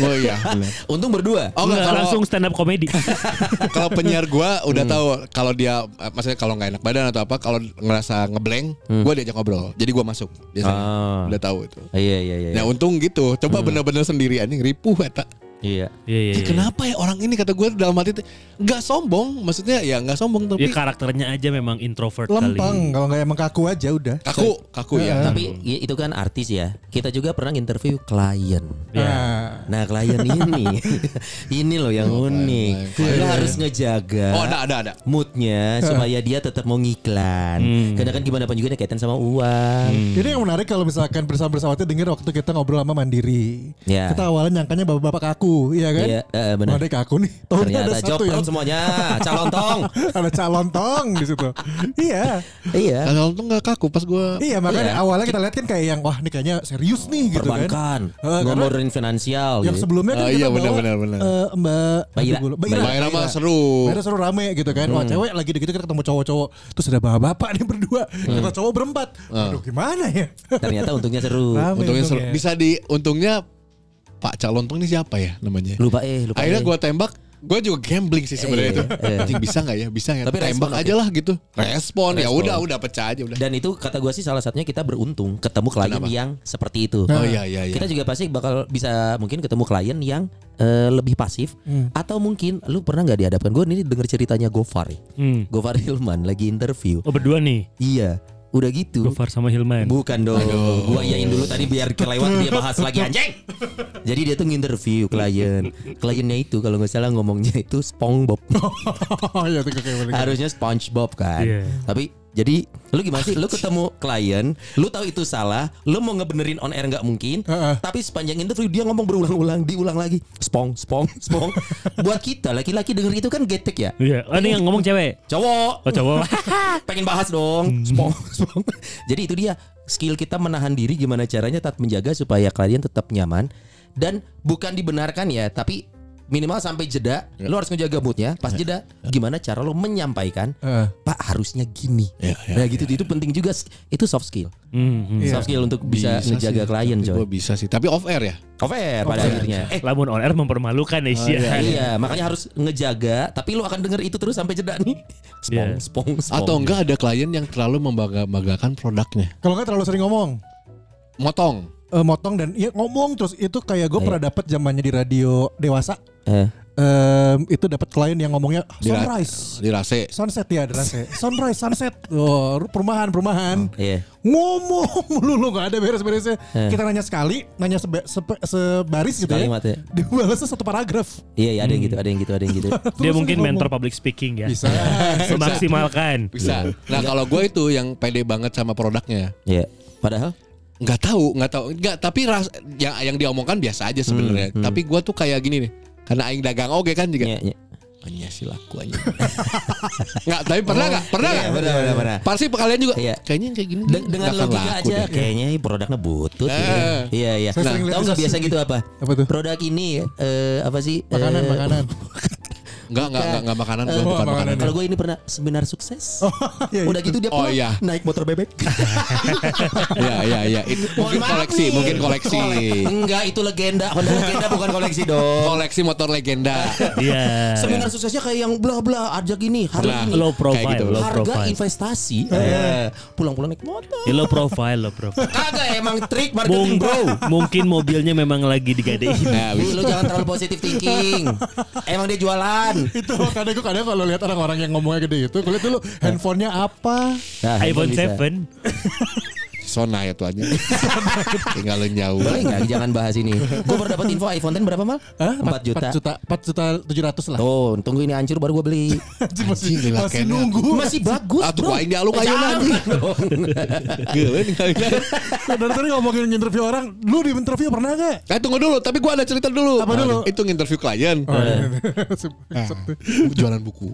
Oh iya. Untung berdua. Oh enggak kalau langsung stand up comedy. kalau penyiar gua udah tahu kalau dia maksudnya kalau nggak enak badan atau apa kalau ngerasa ngeblank gua diajak ngobrol jadi gua masuk biasanya Ah. udah tahu itu Iya iya iya. Nah untung gitu Coba bener-bener sendiri anjing ripuh eta Iya. Iya iya. Ya, iya. kenapa ya orang ini kata gue dalam hati tuh nggak sombong, maksudnya ya nggak sombong Dia tapi karakternya aja memang introvert Lempeng. kali. Kalau nggak emang kaku aja udah. kaku, kaku ya. Tapi ya, itu kan artis ya. Kita juga pernah interview klien. Iya. Nah. Nah klien ini, ini loh yang unik. Lo harus ngejaga Oh ada ada ada. moodnya supaya dia tetap mau ngiklan. Karena kan gimana pun juga ini kaitan sama uang. Ini yang menarik kalau misalkan bersama-bersama denger waktu kita ngobrol sama Mandiri. Ya. Kita awalnya nyangkanya bapak-bapak kaku, iya kan? Iya, eh, benar. Dia kaku nih. Tahu Ternyata ada job satu yang semuanya, calon tong. ada calon tong di situ. iya. iya. Kalau tuh nggak kaku pas gue. Iya, makanya Iya. awalnya kita lihat kan kayak yang wah ini kayaknya serius nih gitu kan. Perbankan, Eh, ngomongin finansial. Yang gitu. sebelumnya kan Oh, kita iya, bawa benar, benar, benar. eh, Mbak Mbak Ira. Mbak Ira. Mbak Ira mah Mbak seru. Mbak Ira seru rame gitu kan. Wah cewek lagi dikit kita ketemu cowok-cowok. Terus ada bapak-bapak nih berdua. Kita cowok berempat. Aduh gimana ya? Ternyata untungnya seru. Rame Untungnya seru. untungnya. Bisa di untungnya Pak calon tuh ini siapa ya namanya? Lupa eh, lupa. Akhirnya eh. gue tembak. Gue juga gambling sih sebenarnya Iya, itu. iya. Anjing bisa nggak ya? Bisa nggak? Tapi Tembak aja lah gitu. Respon, ya Respon. udah udah pecah aja udah. Dan itu kata gue sih salah satunya kita beruntung ketemu klien Kenapa? yang seperti itu. Oh iya iya iya. Kita juga pasti bakal bisa mungkin ketemu klien yang eh, lebih pasif Hmm. atau mungkin lu pernah nggak dihadapkan gue ini denger ceritanya Gofar. ya. Hmm. Gofar Hilman lagi interview. Oh berdua nih. Iya, udah gitu. Gofar sama Hilman. Bukan dong. Gua iyain dulu tadi biar kelewat dia bahas lagi anjing. Jadi dia tuh nginterview klien. Kliennya itu kalau nggak salah ngomongnya itu SpongeBob. Oh iya balik. Harusnya SpongeBob kan. Iya. Tapi jadi lu gimana sih? Lu ketemu klien, lu tahu itu salah, lu mau ngebenerin on air nggak mungkin. Heeh. Tapi sepanjang interview dia ngomong berulang-ulang, diulang lagi. Spong, spong, spong. Buat kita laki-laki denger itu kan getek ya. Iya. Oh ini yang ngomong cewek. Cowok, Oh cowok. pengen bahas dong. Spong, spong. Jadi itu dia skill kita menahan diri gimana caranya tetap menjaga supaya klien tetap nyaman dan bukan dibenarkan ya, tapi minimal sampai jeda lu harus ngejaga moodnya pas jeda gimana cara lo menyampaikan Eh. pak harusnya gini nah gitu itu penting juga itu soft skill Hmm, hmm. Iya. soft skill untuk bisa, ngejaga klien Gue coy bisa sih. Tapi off air ya. cover pada akhirnya eh Lamun on air mempermalukan Asia. iya makanya harus ngejaga tapi lu akan denger itu terus sampai jeda nih spong Iya. spong spong Atau enggak ada klien yang terlalu membanggakan produknya. Kalau nggak terlalu sering ngomong. Motong. Eh, motong dan iya ngomong terus itu kayak gue pernah dapat zamannya di radio dewasa eh. Em, itu dapat klien yang ngomongnya Di sunrise. Di rase. sunset ya ada rase sunrise sunset. Oh, perumahan perumahan. Iya. Ngomong mulu nggak ada beres-beresnya. Kita nanya sekali nanya sebe- sepe- sebaris gitu Sekalimat ya. ya. dibalasnya satu paragraf. Iya iya ada yang gitu ada yang gitu ada yang gitu. Dia mungkin ngomong. mentor public speaking ya. bisa. Semaksimalkan. Bisa. Nah kalau gue itu yang pede banget sama produknya. iya. Padahal? Nggak tahu nggak tahu. Nggak tapi ras yang yang dia omongkan biasa aja sebenarnya. Tapi gua tuh kayak gini nih karena aing dagang oke kan juga iya iya hanya si laku aja nggak tapi pernah nggak pernah Iya, nggak pernah, pernah, pernah. pasti kalian juga Iya. kayaknya kayak gini De- dengan logika laku aja deh. kayaknya ini produknya butut ya. Eh. Iya iya. Saya Nah, tahu nggak di biasa gitu apa? Apa tuh? Produk ini eh, apa sih? makanan Eh, makanan nggak nggak nggak nggak makanan eh, gua bukan makanan. makanan Kalau gue ini pernah seminar sukses. iya, iya. Udah gitu dia Oh, iya. naik motor bebek. Iya iya iya itu mungkin koleksi mungkin koleksi Kole- Enggak, itu legenda. Honda legenda bukan koleksi dong. koleksi motor legenda Iya. Seminar suksesnya kayak yang bla bla ajak gini, hari Nah. ini. Low profile, Kayak gitu. low Harga profile. investasi. Eh, Pulang-pulang naik motor. Ya, low profile, low profile. Kagak emang trik marketing bro. mungkin mobilnya memang lagi digadein. nah lu jangan terlalu positif thinking. Emang dia jualan. Bukan. itu kadang gue kadang kalau lihat orang-orang yang ngomongnya gede itu, gue lihat dulu handphonenya apa. Nah, iPhone bisa. 7. Sona ya tuanya. Tinggal jauh. Boleh nggak jangan bahas ini. Gue baru dapat info iPhone 10 berapa mal? Hah? 4 juta. 4 juta, 4 juta 700 lah. Tuh, tunggu ini hancur baru gue beli. Anjing, masih, lila masih nunggu. Masih bagus, Atuh dialuk Eh, ayeuna, jangan anjing. dong. Gila ninggalin. Dari tadi ngomongin interview orang, lu di interview pernah gak? Eh tunggu dulu, tapi gua ada cerita dulu. Apa dulu? Itu nginterview klien. Oh, iya. Nah, jualan buku.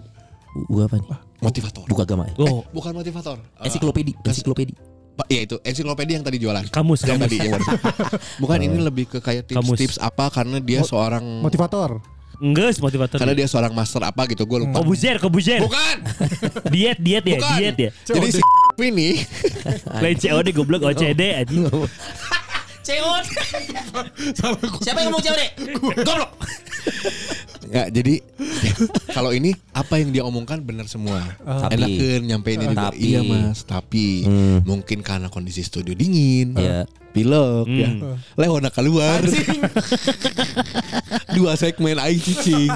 Gua apa nih? Motivator. Buku agama ya? Oh, Bukan motivator. Eh, Ensiklopedi, ensiklopedi. Pak, Iya itu ensiklopedia yang tadi jualan. Kamus, yang kamus. tadi yang baru. Bukan ini lebih ke kayak Kamus. tips-tips apa karena dia seorang Motivator. enggak motivator. karena dia seorang master apa gitu gue lupa. Kobuzer, kobuzer. Bukan. Diet, diet ya, Bukan. diet ya. Jadi si ini Lain COD goblok OCD anjing. COD. Siapa yang ngomong COD? Goblok. Nggak, jadi kalau ini apa yang dia omongkan benar semua. Tapi- Enakan nyampein ini juga. Tapi- Iya mas, tapi Hmm. mungkin karena kondisi studio dingin, Iya. pilek ya. Hmm. Leona keluar. Dua segmen aing cicing.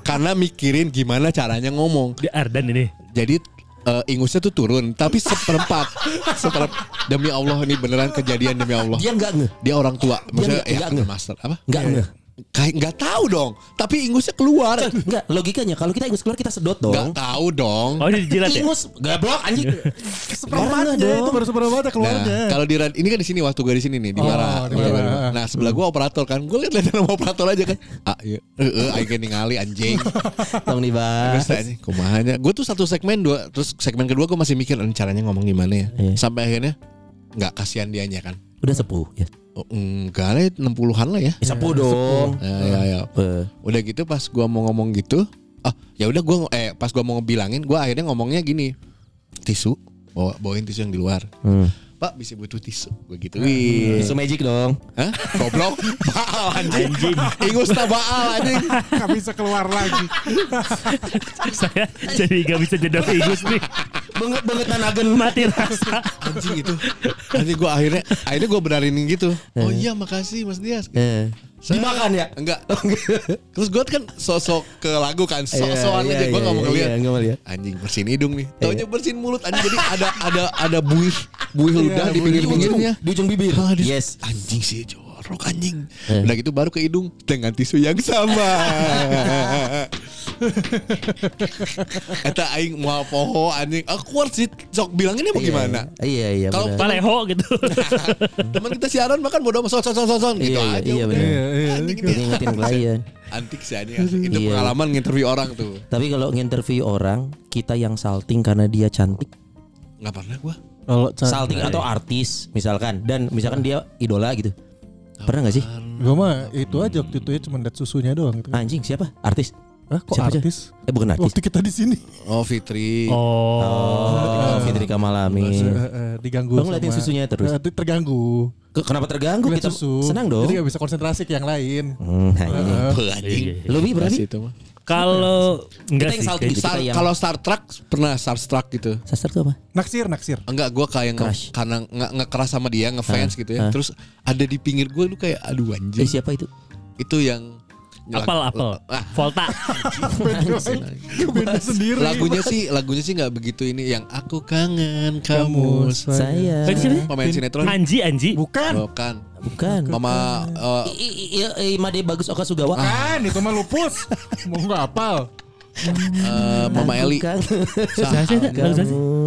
karena mikirin gimana caranya ngomong. Di Ardan ini. Jadi eh, ingusnya tuh turun, tapi seperempat, seperempat. Demi Allah ini beneran kejadian demi Allah. Dia enggak nge. Dia orang tua, maksudnya nggak- ya nggak bukan nge. master apa? Enggak nge. Kayak nggak tahu dong, tapi ingusnya keluar. Enggak, logikanya kalau kita ingus keluar kita sedot Nggak dong. tahu dong. Oh ini dijilat ya? Ingus goblok anjing. Seperempatnya itu baru seperempatnya keluarnya. Nah, kalau di ini kan di sini waktu gue di sini nih di Oh, Bara. di Di Bara. Bara. Nah, sebelah gue operator kan. Gue lihat nama operator aja kan. Ah, iya. Heeh, aing kayak ningali anjing. Tong dibahas. Kumahanya. Gue tuh satu segmen dua, terus segmen kedua gue masih mikir "Ini caranya ngomong gimana ya. Iya. Sampai akhirnya nggak kasihan dianya kan. Udah sepuh ya. Oh, enggak lah 60-an lah ya. Ya, sepuh dong. Ya, ya, ya. Eh, Udah gitu pas gua mau ngomong gitu, ah ya udah gua eh pas gua mau ngebilangin, gua akhirnya ngomongnya gini. Tisu, bawa bawain tisu yang di luar. hmm. Pak bisa butuh tisu, gue gituin. Tisu magic dong. Hah? Goblok. Baal anjing. Ingus tak baal anjing. Gak bisa keluar lagi. Saya jadi gak bisa jedok Igus nih. Banget banget nanagen Mati rasa. Anjing itu. Anjing gue akhirnya akhirnya gue berarinin gitu. Oh iya makasih Mas Dias. Eh. Saya- Dimakan ya? Enggak. Terus gue kan sosok ke lagu kan. Sok-sokan Iya, aja. Gue iya, mau iya, ngeliat. iya, nggak mau lihat. Anjing bersihin hidung nih. Taunya bersihin mulut anjing. Jadi ada ada ada buih buih ludah di buih pinggir-pinggirnya. Di ujung bibir. Ah, Yes. Anjing sih jorok anjing. Eh. Udah gitu baru ke hidung dengan tisu yang sama. Eta aing mau poho anjing. Aku harus sih sok bilanginnya mau gimana? Iya iya. Kalau benar. Paleho gitu. Teman kita siaran makan bodoh son son son son son gitu Iya, iya, aja. iya, benar. Iya, iya. Ini ini ingetin klien. antik sih anjing. Itu Iya. pengalaman nginterview orang tuh. Tapi kalau nginterview orang, kita yang salting karena dia cantik. Nggak pernah gua. Kalau Salting atau artis misalkan dan misalkan dia idola gitu. Pernah gak sih? gue mah itu aja waktu itu ya cuma liat susunya doang gitu. Anjing siapa? Artis? Hah, kok Siapa aja? artis? Eh bukan artis. Waktu kita di sini Oh Fitri. Oh. Oh, Fitri Kamalamin. Eh, eh, diganggu. Bang, ngeliatin susunya terus. Eh, terganggu. Ke- Kenapa terganggu? Kita susu. senang dong. Jadi gak bisa konsentrasi ke yang lain. Hmm, anjing. Iya. Lu Bi, berani? Masih itu mah. Kalau enggak Kita yang sih. kayak- Kita Star- yang- Kalau Star Trek pernah Star Trek gitu. Sastra tuh apa? Naksir, naksir. Enggak, gue kayak nge- karena nggak ngekeras sama dia, ngefans gitu ya. ah. Terus ada di pinggir gue lu kayak aduh Eh anjing. siapa itu? Itu yang Apel, apel. Ah, Volta. Beda sendiri. lagunya sih lagunya sih nggak begitu ini yang aku kangen kamu. Kamu Saya. Pemain sinetron. Anji, Anji. Bukan. Bukan. Bukan. Mama eh, i, Made Bagus Oka Sugawa. Bukan, itu mah lupus. Mau nggak hafal. eh, Mama Eli. Kamu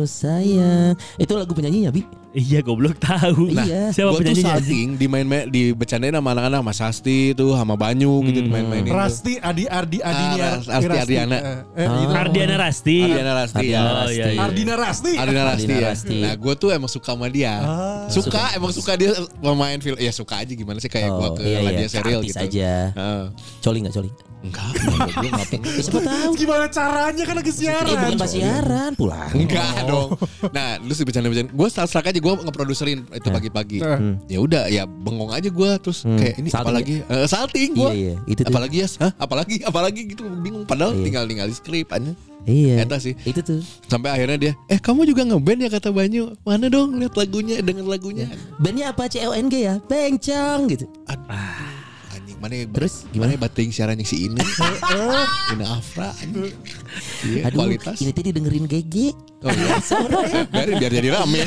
sayang. Itu lagu penyanyinya, Bi. Iya, goblok tahu. Nah, Iya. Siapa Gue tuh penyanyinya Anji? salting dimain-main di bercandain sama anak-anak Mas Asti tuh sama Banyu gitu dimain-mainin. tuh. Rasti, Adi, Ardi, Adini, Ah, Ras- Asti Ardiana. Eh, eh, itu. Ardiana Rasti. Ardiana Rasti ya. Oh, iya, iya. Ardina Rasti. Ardina Rasti Ardina ya. Rasti. Nah gue tuh emang suka sama dia. Ah. suka, emang suka dia pemain film. Ya suka aja gimana sih kayak gue Oh, ke iya, iya. dia serial gitu. aja. Heeh. Coli nggak coli? enggak, enggak, gue ngapain. Siapa tahu? Gimana caranya kan lagi siaran? Eh bukan pas siaran pulang. Enggak dong. Nah, lu sih bercanda-bercanda. Gue start aja gue ngeproduserin itu pagi-pagi. Hmm. Ya udah, ya bengong aja gue terus kayak ini Salting apalagi Eh, salting gue. Iya, iya. Itu tuh. apalagi ya, hah? apalagi apalagi gitu bingung padahal Iya. tinggal tinggal di skrip aja. Iya. Eta sih. Itu tuh. Sampai akhirnya dia, "Eh, kamu juga ngeband ya kata Banyu? Mana dong lihat lagunya, denger lagunya." Bandnya apa CONG ya? Bencong gitu. Aduh, anjing mana Terus gimana bating siarannya si ini. Ini Afra. Iya, Aduh, kualitas. ini tadi dengerin GG. Oh iya. Biar biar jadi rame.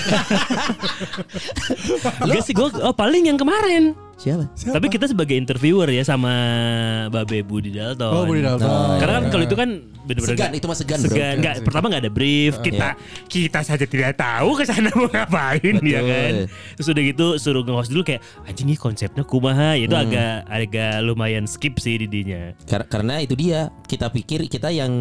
Enggak sih gue oh, paling yang kemarin. Siapa? Tapi kita sebagai interviewer ya sama Babe Budi Dalton. Oh, Budi Dalton. Nah, Karena kan kalau itu kan bener-bener Segan, itu mah segan, bro. Segan, nggak, pertama nggak ada brief. Kita kita saja tidak tahu ke sana mau ngapain ya kan. Terus udah gitu suruh nge-host dulu kayak anjing ini konsepnya kumaha. Ya Itu agak agak lumayan skip sih didinya. Kar- karena itu dia kita pikir kita yang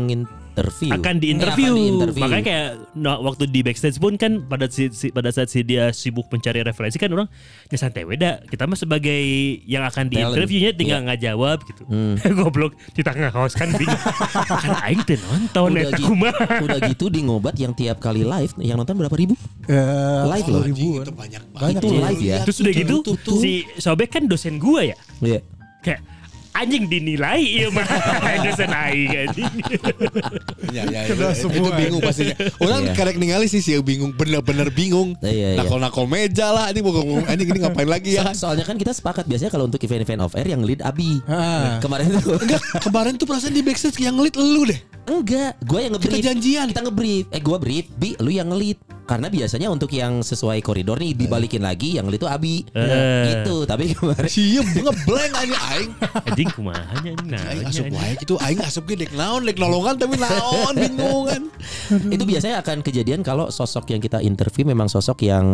interview akan diinterview. akan diinterview. Makanya kayak no, waktu di backstage pun kan pada si, si- pada saat si dia sibuk mencari referensi kan orang ya santai weda. Kita mah sebagai yang akan diinterviewnya tinggal Iya. nggak jawab gitu. Hmm. Goblok di tengah kaos kan bingung. kan aing teu nonton udah, gitu, udah gitu di ngobat yang tiap kali live yang nonton berapa ribu Eh, Live loh. ribuan. Itu banyak itu live ya Terus udah gitu si Sobek kan dosen gua ya. Iya. Kayak anjing dinilai iya mah dosen aing anjing. Ya, ya, ya, semua. itu bingung pastinya. Orang Iya. karek ningali sih sih bingung, bener-bener bingung. Iya, iya. Nakol-nakol meja lah, ini mau ngomong, ini ini ngapain lagi ya? So- soalnya kan kita sepakat biasanya kalau untuk event-event off air yang lead Abi Ah. kemarin itu Enggak, kemarin tuh perasaan di backstage yang ngelit lu deh. Enggak gue yang nge-brief Kita janjian. kita nge-brief eh gue brief Bi lu yang nge-lead karena biasanya untuk yang sesuai koridor nih dibalikin lagi yang nge-lead itu Abi Eh. gitu tapi kemarin Siap, ngeblank aja aing. Anjing kumaha nya nah. Aing asup wae gitu, aing asup ge dek naon, dek nolongan tapi naon bingung kan. itu biasanya akan kejadian kalau sosok yang kita interview memang sosok yang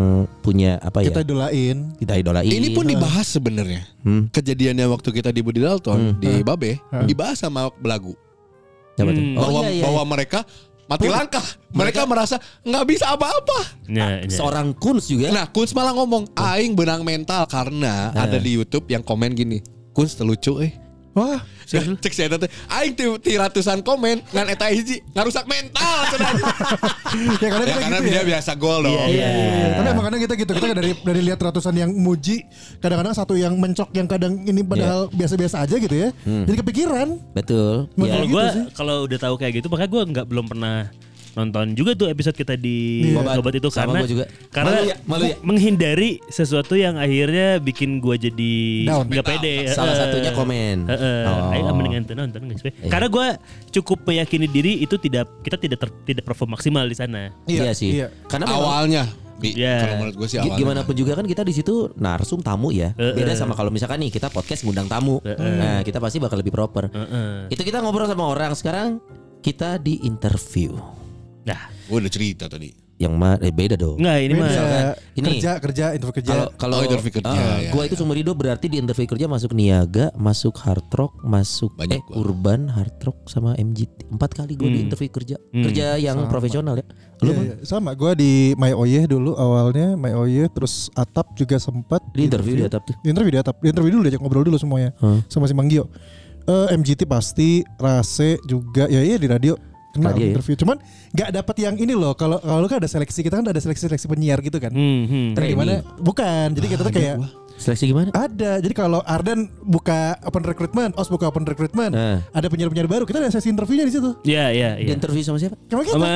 punya apa ya Kita idolain. kita idolain Ini pun dibahas sebenarnya. Hmm. Kejadiannya waktu kita di Budi Dalton di Babe, dibahas sama belagu. Siapa tuh? Hmm. oh bahwa iya iya bahwa mereka mati langkah. Mereka, merasa nggak bisa apa-apa. Nah, nah. seorang Kunz juga Nah, Kunz malah ngomong, aing benang mental karena ada di YouTube yang komen gini. Kunz terlucu eh. Wah, Cek saya teh, aing ti, ti ratusan komen ngan eta hiji ngarusak mental ya karena ya kita karena gitu dia ya. biasa gol dong. Iya. Iya, Tapi emang kadang kita gitu, kita dari dari lihat ratusan yang muji, kadang-kadang satu yang mencok yang kadang ini padahal biasa-biasa aja gitu ya. Jadi kepikiran. betul ya Kalau gitu gue sih. kalau udah tahu kayak gitu makanya gue nggak belum pernah nonton juga tuh episode kita di Iya. obat itu Sama karena gua juga. karena Malu ya, malu ya. menghindari sesuatu yang akhirnya bikin gue jadi nggak pede. Salah Heeh. satunya komen. Heeh. Oh. Ayo mendingan tuh nonton guys. Karena gue cukup meyakini diri itu tidak kita tidak ter- tidak perform maksimal di sana. iya, sih Iya. karena memang Awalnya, Bi, Iya. kalau menurut gue sih awalnya. Gimana pun juga kan kita di situ narsum tamu ya. Eh, Beda eh. sama kalau misalkan nih kita podcast ngundang tamu. Nah, kita pasti bakal lebih proper. Heeh. Itu kita ngobrol sama orang sekarang kita di interview. Nah, Gue udah cerita tadi. Yang mah eh, beda dong. enggak ini mah Misalkan ini- kerja kerja interview kerja. Kalau kalau Oh, interview kerja, Ah, ya, gua ya. itu seumur hidup berarti di interview kerja masuk niaga, masuk hard rock, masuk Banyak eh, gua. urban, hard rock sama MGT. Empat kali gue di Hmm. interview kerja. Hmm. Kerja yang profesional ya. Lu Bang? iya. sama gue di My Oye dulu awalnya My Oye terus Atap juga sempat di interview di atap tuh. di interview di Atap di interview dulu diajak ngobrol dulu semuanya Hmm. sama si Manggio Eh, MGT pasti Rase juga ya iya di radio kenal Radio ya? interview. Cuman nggak dapat yang ini loh. Kalau kalau kan ada seleksi kita kan ada seleksi seleksi penyiar gitu kan. Hmm, hmm. Yang gimana? Bukan. Jadi kita tuh kayak Seleksi gimana? ada jadi kalau Arden buka open recruitment Os buka open recruitment Nah. ada penyiar-penyiar baru kita ada sesi interviewnya di situ Iya, iya, iya. interview sama siapa? Cuma kita Sama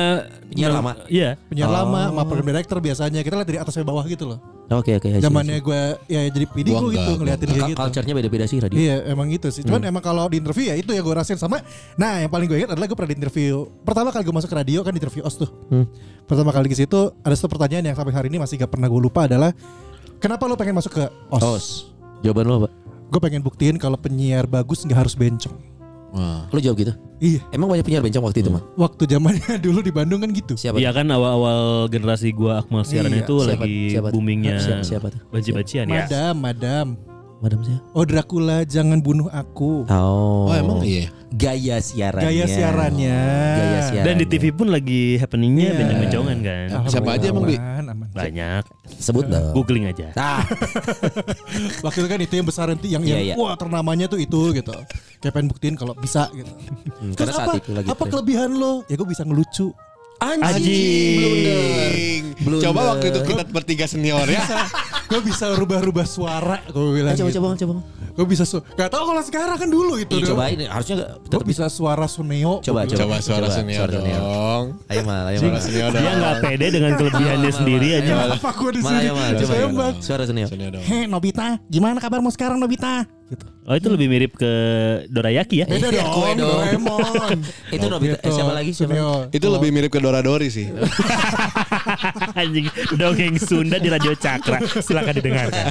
Penyiar lama? Iya. penyiar Oh. lama sama program director biasanya kita lihat dari atas sampai bawah gitu loh Oke oke. I see, I see. zamannya gue ya jadi PD gue gitu ngeliatin kayak gitu Culture-nya beda-beda sih radio. Iya emang gitu sih. Cuman emang kalau di interview ya itu yang gue rasain sama. Nah yang paling gue ingat adalah gue pernah di interview. Pertama kali gue masuk ke radio kan di interview os tuh. Hmm. Pertama kali ke situ ada satu pertanyaan yang sampai hari ini masih gak pernah gue lupa adalah kenapa lo pengen masuk ke os? Os. Jawaban lo apa? Gue pengen buktiin kalau penyiar bagus nggak harus bencong. Wah. Lo jawab gitu. Iya. Emang banyak penyiar bencong waktu itu mah. Waktu zamannya dulu di Bandung kan gitu. Siapa? Iya kan awal-awal generasi gua Akmal siaran Iya, itu siapa- lagi siapa boomingnya Siapa- siapa tuh? banci-bancian ya. Madam, madam. Madam siapa? Oh Dracula jangan bunuh aku. Oh. Oh, emang iya. Gaya siarannya. Gaya siarannya. Gaya siaran. Dan di TV pun lagi happeningnya Iya. bencong-bencongan kan. Siapa aja emang, Bi? Banyak. Sebut dong. Googling aja. Ah, Waktu itu kan itu yang besar nanti yang, Iya, yang iya. wah ternamanya tuh itu gitu. Kayak pengen buktiin kalau bisa gitu. hmm, Terus karena saat apa, itu lagi apa kelebihan lo? Ya gue bisa ngelucu. Anjing. Blunder. Blunder. Coba waktu itu kita bertiga senior ya. gue bisa rubah-rubah suara gue bilang. Ah, coba gitu. coba coba. Gue bisa su Gak tau kalau sekarang kan dulu itu. Ih, cobain harusnya gak- Gue tetap bisa suara Suneo. Coba. Coba suara Coba, senior suara senior. dong. Ayo mal, ayo mal. senior dong. Dia nggak pede dengan kelebihannya sendiri aja. Apa gue di sini? ayo mal, coba. Suara senior. Senior dong. Hei Nobita, gimana kabarmu sekarang Nobita? Gitu. Oh itu lebih mirip ke Dorayaki ya? Beda Iya, dong, kue dong. Doraemon. Itu Nobita. Eh, siapa lagi? Siapa? Suneo. Itu lebih mirip ke Dora Dori sih. Anjing dongeng Sunda di Radio Cakra. Silakan didengarkan.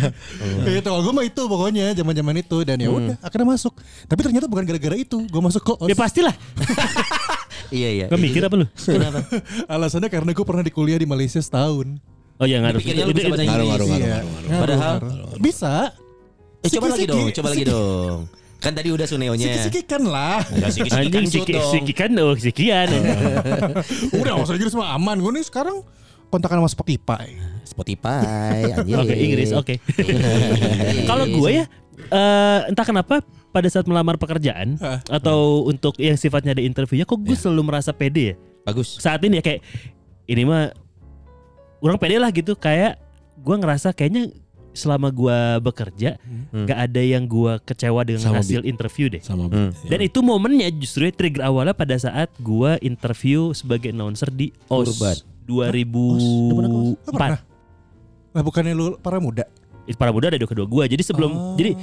Gitu, gue mah itu pokoknya zaman-zaman itu dan ya udah akhirnya masuk. Tapi ternyata bukan gara-gara itu gue masuk kok. Ya pastilah. Iya iya. Gak mikir apa lu? Kenapa? Alasannya karena gue pernah di kuliah di Malaysia setahun. Oh ya ngaruh. Dipikirnya lu bisa bahasa Itu- Inggris. ngaruh, Iya. ngaruh, ngaruh. Ngaruh, Padahal- bisa. Eh coba lagi dong, coba lagi Siki- dong. Kan tadi udah Suneonya. Siki-siki kan lah. Enggak siki-siki kan siki, siki oh sikian. udah bahasa Inggris mah aman. Gue nih sekarang kontakan sama Spotify. Spotify anjing. Oke Inggris oke. Kalau gue ya eh, entah kenapa pada saat melamar pekerjaan atau untuk yang sifatnya ada interviewnya kok gue selalu merasa pede ya. bagus. Saat ini ya kayak ini mah orang pede lah gitu kayak gue ngerasa kayaknya selama gue bekerja Hmm. nggak ada yang gue kecewa dengan Sama, hasil interview deh. Sama. Hmm. Ya. Dan itu momennya justru ya, trigger awalnya pada saat gue interview sebagai announcer di OS Urban. 2004. pernah? Lah bukannya lu para muda? Itu para muda ada dua kedua gue. Jadi sebelum Oh. jadi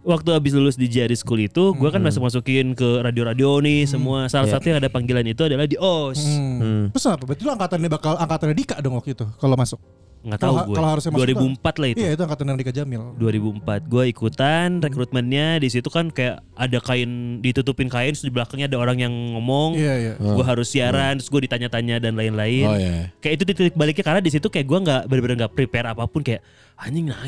waktu habis lulus di Jari School itu, gue kan masuk masukin ke radio-radio nih semua. Salah Iya. satu yang ada panggilan itu adalah di OS. Hmm. Hmm. Terus apa? Berarti lu angkatannya bakal angkatannya Dika dong waktu itu kalau masuk. Nggak tahu gue. kalau harusnya masuk 2004 lah itu. Iya itu angkatan Dika Jamil. 2004 gue ikutan rekrutmennya di situ kan kayak ada kain ditutupin kain terus di belakangnya ada orang yang ngomong Iya iya. gue harus siaran terus gue ditanya-tanya dan lain-lain Oh ya. kayak itu titik baliknya karena di situ kayak gue nggak benar-benar nggak prepare apa pun kayak anjing nah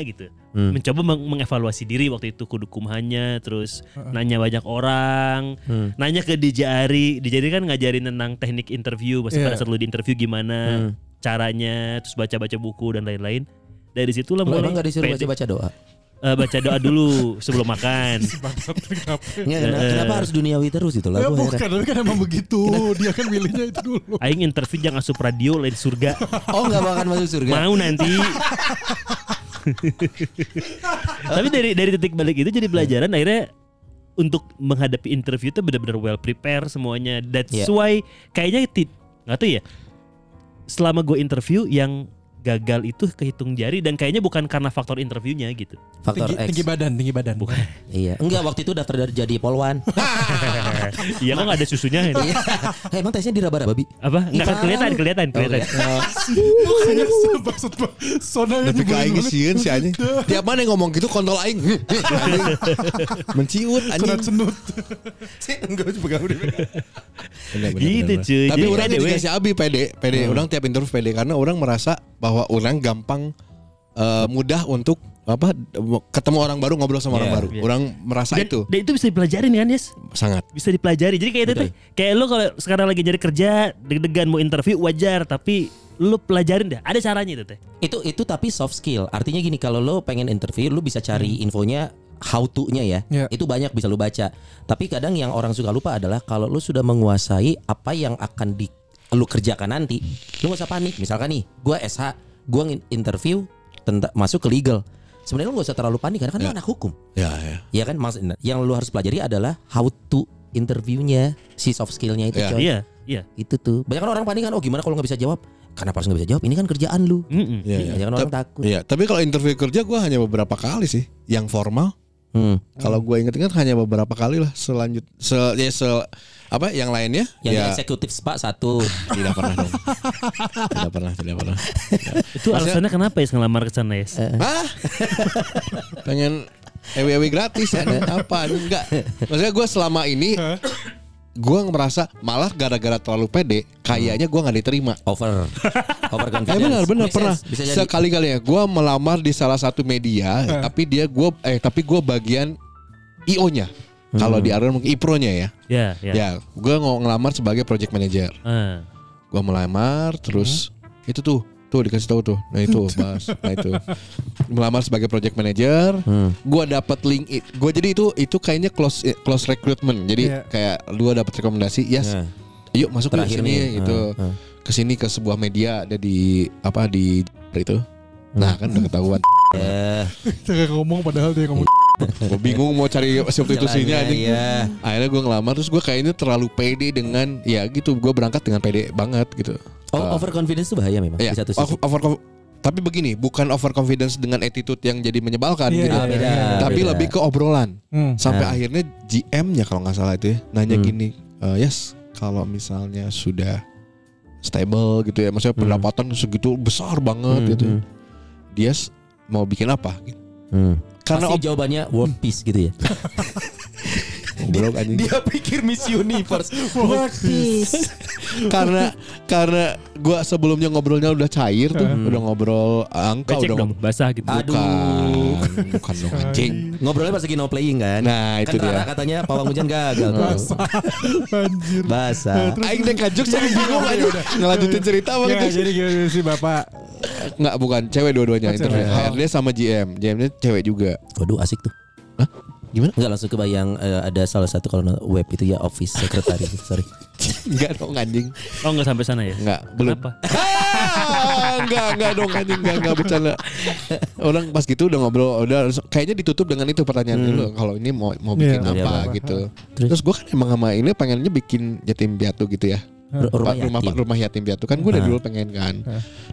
gitu Hmm. mencoba meng- mengevaluasi diri waktu itu kudu kumahannya terus nanya banyak orang Hmm. nanya ke DJ Ari DJ Ari kan ngajarin tentang teknik interview pas Iya. pada saat lu di interview gimana Hmm. Caranya terus baca-baca buku dan lain-lain dari situlah Lu mulai emang gak disuruh pede. baca-baca doa? Eh, baca doa dulu sebelum makan Nggak, kenapa, kenapa harus duniawi terus itu lah? Ya bukan, tapi kan emang begitu. Dia kan milihnya itu dulu. Aing interview jangan asup radio lain surga Oh nggak bakal masuk surga? mau nanti tapi dari dari titik balik itu jadi pelajaran akhirnya untuk menghadapi interview itu benar-benar well prepare semuanya that's Iya. why kayaknya nggak tahu ya selama gue interview yang gagal itu kehitung jari dan kayaknya bukan karena faktor interviewnya gitu Faktor Tinggi, X. tinggi badan, tinggi badan. Bukan. Iya. Enggak waktu itu daftar dari jadi polwan. iya kok nggak ada susunya ini Iya. Eh, emang tesnya diraba-raba babi. apa nggak Parah kelihatan lu. kelihatan kelihatan Makanya maksud gua, sonanya Tapi ke aing sieun si anjing. Tiap mana yang ngomong gitu kontrol aing. Anjing. Menciut Sunat anjing. senut. Enggak pegang udah. Gitu, cuy. Tapi orang si Abi pede, pede. Orang tiap interview pede karena orang merasa bahwa orang gampang eh, mudah untuk apa ketemu orang baru ngobrol sama orang Iya. baru. Orang merasa dan, itu dan itu bisa dipelajarin kan Yes sangat. bisa dipelajari. Jadi kayak itu tuh, kayak lu kalau sekarang lagi nyari kerja, deg-degan mau interview wajar, tapi lu pelajarin dah. Ada caranya itu teh. Itu itu tapi soft skill. Artinya gini, kalau lo pengen interview, lu bisa cari infonya how to-nya ya. Iya. Itu banyak bisa lu baca. Tapi kadang yang orang suka lupa adalah kalau lu sudah menguasai apa yang akan di lu kerjakan nanti, lu gak usah panik. Misalkan nih, gua SH, gua ngin- interview tentang masuk ke legal. Sebenarnya lu gak usah terlalu panik karena kan lu Ya. anak hukum. Ya, ya. Ya kan maksudnya yang lu harus pelajari adalah how to interviewnya si soft skillnya itu Iya. coy. Iya, iya. Itu tuh. Banyak kan orang panik kan oh gimana kalau nggak bisa jawab? Kenapa harus nggak bisa jawab? Ini kan kerjaan lu. Mm-mm. Iya, iya. Jangan orang takut. Iya, tapi kalau interview kerja gue hanya beberapa kali sih, yang formal. Hmm. Kalau gue inget-inget hanya beberapa kali lah. Selanjut, se, ya se, apa yang lainnya? Yang ya eksekutif spa satu. tidak pernah dong. tidak pernah, tidak pernah. Itu alasannya kenapa ya ngelamar ke sana ya? Hah? Pengen ewe-ewe gratis ya? Apa? Enggak. Maksudnya gue selama ini gue merasa malah gara-gara terlalu pede, kayaknya gue nggak diterima. Over. Over Eh confidence. benar benar pernah jadi. sekali-kali ya gue melamar di salah satu media tapi dia gue eh tapi gue bagian IO nya kalau di Arun mungkin IPRO nya ya Ya, ya. ya gue ng- ngelamar sebagai project manager Ah. gue melamar terus itu tuh tuh dikasih tahu tuh nah itu bahas nah itu melamar sebagai project manager Hmm. gue dapat link it gue jadi itu itu kayaknya close eh, close recruitment jadi Iya. kayak lu dapat rekomendasi yes Ya. yuk masuk ke sini gitu Ah, ah. ke sini ke sebuah media ada di apa di itu nah kan udah ketahuan Ya. Jangan ngomong padahal dia ngomong. gue bingung mau cari substitusinya anjing iya. akhirnya gue ngelamar terus gue kayaknya terlalu pede dengan ya gitu gue berangkat dengan pede banget gitu Oh, overconfidence itu bahaya memang ya di satu sisi. over, over- Tapi begini, bukan overconfidence dengan attitude yang jadi menyebalkan Iya, gitu. iya, beda. Tapi beda. lebih ke obrolan. Hmm. Sampai Nah. akhirnya GM-nya kalau nggak salah itu ya nanya Hmm. gini, "Eh, yes, kalau misalnya sudah stable gitu ya, maksudnya Hmm. pendapatan segitu besar banget Hmm, gitu. ya. hmm, Dia mau bikin apa? Gitu. hmm. Karena Pasti jawabannya world peace gitu ya. Goblok anjing. Dia pikir Miss Universe world peace. karena karena gua sebelumnya ngobrolnya udah cair tuh, udah ngobrol angka Becek udah dong, basah gitu. Aduh. Bukan, bukan dong anjing. Ngobrolnya pas lagi no playing kan. Nah, itu kan dia. katanya pawang hujan gagal tuh. Anjir. Basah. Aing deh kajuk saya bingung aja ngelanjutin cerita apa Ya, gitu. jadi gimana sih Bapak? Enggak bukan cewek dua-duanya Oh, interview. Oh. HRD sama GM. GM-nya cewek juga. Waduh asik tuh. Hah? Gimana? Enggak langsung kebayang eh, ada salah satu kalau web itu ya office secretary gitu. Sorry. Enggak dong anjing. Oh nggak sampai sana ya? Enggak, belum. Kenapa? Ah, enggak, enggak dong anjing, enggak, enggak bercanda. Orang pas gitu udah ngobrol, udah kayaknya ditutup dengan itu pertanyaan Hmm. lu kalau ini mau mau bikin Iya. apa Iya, gitu. Terus? Terus, gua kan emang sama ini pengennya bikin yatim piatu gitu ya. Rumah Pak, rumah, yatim. Pak, rumah yatim piatu. Kan gue dari dulu pengen kan.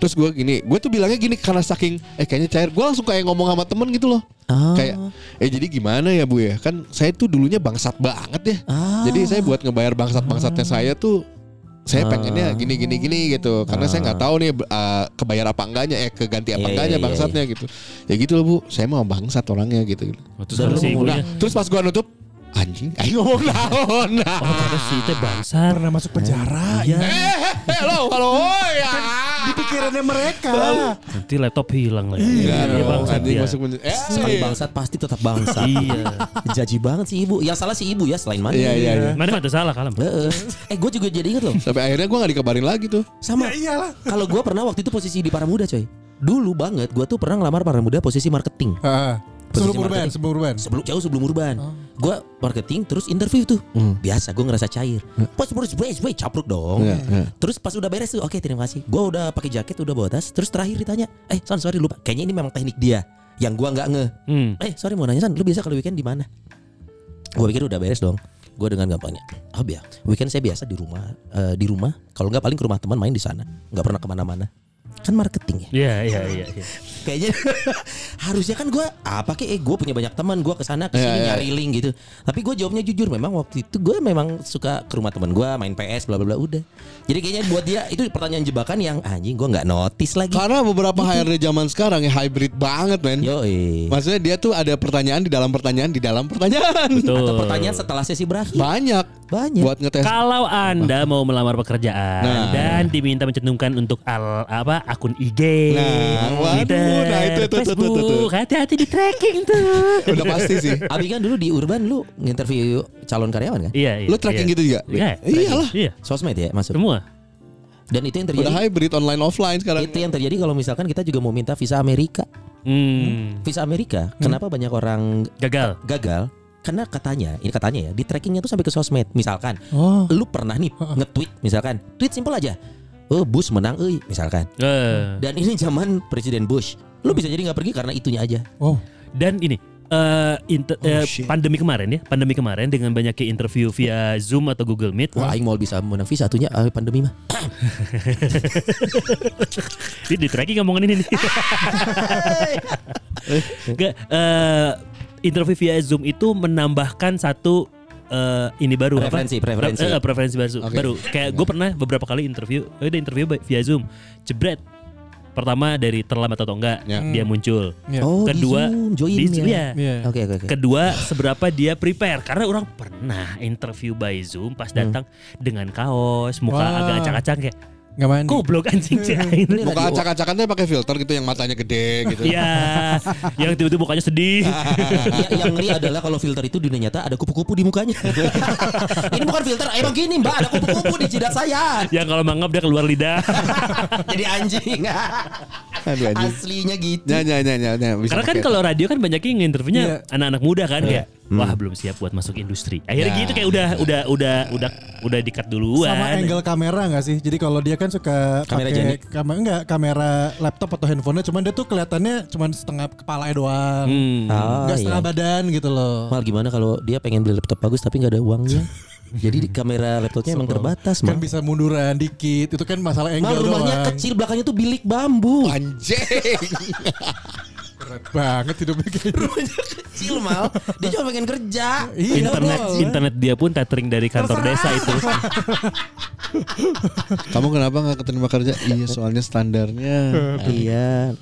Terus gue gini, gue tuh bilangnya gini karena saking eh kayaknya cair, gue langsung kayak ngomong sama temen gitu loh. Ah. Kayak eh jadi gimana ya bu ya? Kan saya tuh dulunya bangsat banget ya. Ah. Jadi saya buat ngebayar bangsat-bangsatnya saya tuh saya pengennya gini gini gini gitu. Karena saya nggak tahu nih uh, kebayar apa enggaknya eh keganti apa Iya, enggaknya iya, bangsatnya gitu. Ya gitu loh bu. Saya mau bangsat orangnya gitu Oh, terus nah, terus pas gua nutup anjing ayo ngomong naon nah. Oh ternyata si teh bangsat. Pernah masuk penjara ya. Iya. eh halo halo ya Di pikirannya mereka. Nanti laptop hilang lagi. Enggak Iya, dong, bangsat dia. masuk pen- eh Sekali bangsat pasti tetap bangsat. Iya. Jaji banget sih ibu. Yang salah si ibu ya selain mana. Iya iya iya. Mana ada salah kalem. Heeh. Eh gue juga jadi inget loh. Sampai akhirnya gua nggak dikabarin lagi tuh. Sama. Ya iyalah. Kalau gue pernah waktu itu posisi di para muda coy. Dulu banget gue tuh pernah ngelamar para muda posisi marketing. Sebelum urban, sebelum urban. Sebelum jauh sebelum urban. Gue marketing terus interview tuh. Biasa gue ngerasa cair. Pas terus wait wait capruk dong. Iya, iya. Terus pas udah beres tuh, oke terima kasih. Gue udah pakai jaket, udah bawa tas. Terus terakhir ditanya, eh Son sorry lupa. Kayaknya ini memang teknik dia. Yang gue nggak nge. Hmm. Eh sorry mau nanya San, lu biasa kalau weekend di mana? Gue pikir udah beres dong. Gue dengan gampangnya, oh ya, weekend saya biasa di rumah, eh, di rumah. Kalau nggak paling ke rumah teman main di sana, nggak pernah ke mana-mana. Kan marketing ya. Iya iya iya. iya. Kayaknya harusnya kan gue apa kayak eh, gue punya banyak teman gue ke sana ke sini Iya, iya. nyari link gitu. Tapi gue jawabnya jujur memang waktu itu gue memang suka ke rumah teman gue main PS bla bla bla udah. Jadi kayaknya buat dia itu pertanyaan jebakan yang anjing gue nggak notice lagi. Karena beberapa HRD zaman sekarang ya hybrid banget men. Yo Maksudnya dia tuh ada pertanyaan di dalam pertanyaan di dalam pertanyaan. Betul. Atau pertanyaan setelah sesi berakhir. Banyak. Banyak. Buat ngetes. Kalau Anda mau melamar pekerjaan Nah. dan diminta mencantumkan untuk al apa akun IG, Nah, waduh, Twitter, nah itu, itu, itu, itu, itu. Facebook, hati-hati di tracking tuh. Udah pasti sih. Abi kan dulu di Urban lu nginterview calon karyawan kan? Iya, iya. Lu tracking iya. gitu juga? Iya, Iyalah. Iya, Sosmed ya masuk. semua. Dan itu yang terjadi. Udah hybrid online offline sekarang. Itu yang terjadi kalau misalkan kita juga mau minta visa Amerika. Hmm. Visa Amerika, kenapa banyak orang Gagal. gagal? Karena katanya, ini katanya ya, di trackingnya tuh sampai ke sosmed. Misalkan, Oh. lu pernah nih nge-tweet, misalkan, tweet simple aja. Oh, Bush menang, euy, misalkan. Eh, Dan ini zaman Presiden Bush. Lu bisa jadi nggak pergi karena itunya aja. Oh. dan ini eh, inter- eh, shit. pandemi kemarin ya, pandemi kemarin dengan banyaknya interview via Zoom atau Google Meet. Wah, aing mau bisa menang visa satunya ah, pandemi mah. Ini di tracking ngomongin ini nih. Enggak, eh, interview via Zoom itu menambahkan satu eh, ini baru Preferensi, apa? preferensi. Eh, eh, preferensi baru. Oke. baru. Kayak gue pernah beberapa kali interview, eh, udah interview via Zoom. Jebret. Pertama dari terlambat atau enggak Ya. dia muncul. Ya. Oh, Kedua, di Zoom, join di- ya. iya. Iya. Oke, oke, oke. Kedua, seberapa dia prepare karena orang pernah interview by Zoom pas datang dengan kaos, muka Wah. agak acak-acak kayak Nggak mandi. goblok anjing sih. Ini Muka acak-acakan tuh pakai filter gitu yang matanya gede gitu. Iya, yang tiba-tiba mukanya sedih. Ya, yang ngeri adalah kalau filter itu di dunia nyata ada kupu-kupu di mukanya. Ini bukan filter, emang gini mbak ada kupu-kupu di jidat saya. yang kalau mangap dia keluar lidah. Jadi anjing. Aduh anjing. Aslinya gitu. Ya, ya, ya, ya, ya, bisa Karena kan kalau radio kan banyak yang interviewnya Iya. anak-anak muda kan kayak wah belum siap buat masuk industri. Akhirnya Ya. gitu kayak udah udah udah udah udah dikat duluan. Sama angle kamera nggak sih? Jadi kalau dia kan suka Kamera pakai jenik. kamera enggak kamera laptop atau handphonenya, cuman dia tuh kelihatannya cuman setengah kepala doang, Hmm. Ah, nggak iya. setengah badan gitu loh. Mal gimana kalau dia pengen beli laptop bagus tapi nggak ada uangnya? Jadi di kamera laptopnya emang terbatas, Kan Mal. bisa munduran dikit. Itu kan masalah Mal angle rumahnya doang. kecil, belakangnya tuh bilik bambu. Anjing. Berat banget hidupnya kayak gitu. Rumahnya kecil, Mal. Dia cuma pengen kerja. Iya, internet boleh. internet dia pun tethering dari kantor desa itu. Kamu kenapa nggak keterima kerja? Iya soalnya standarnya. Iya.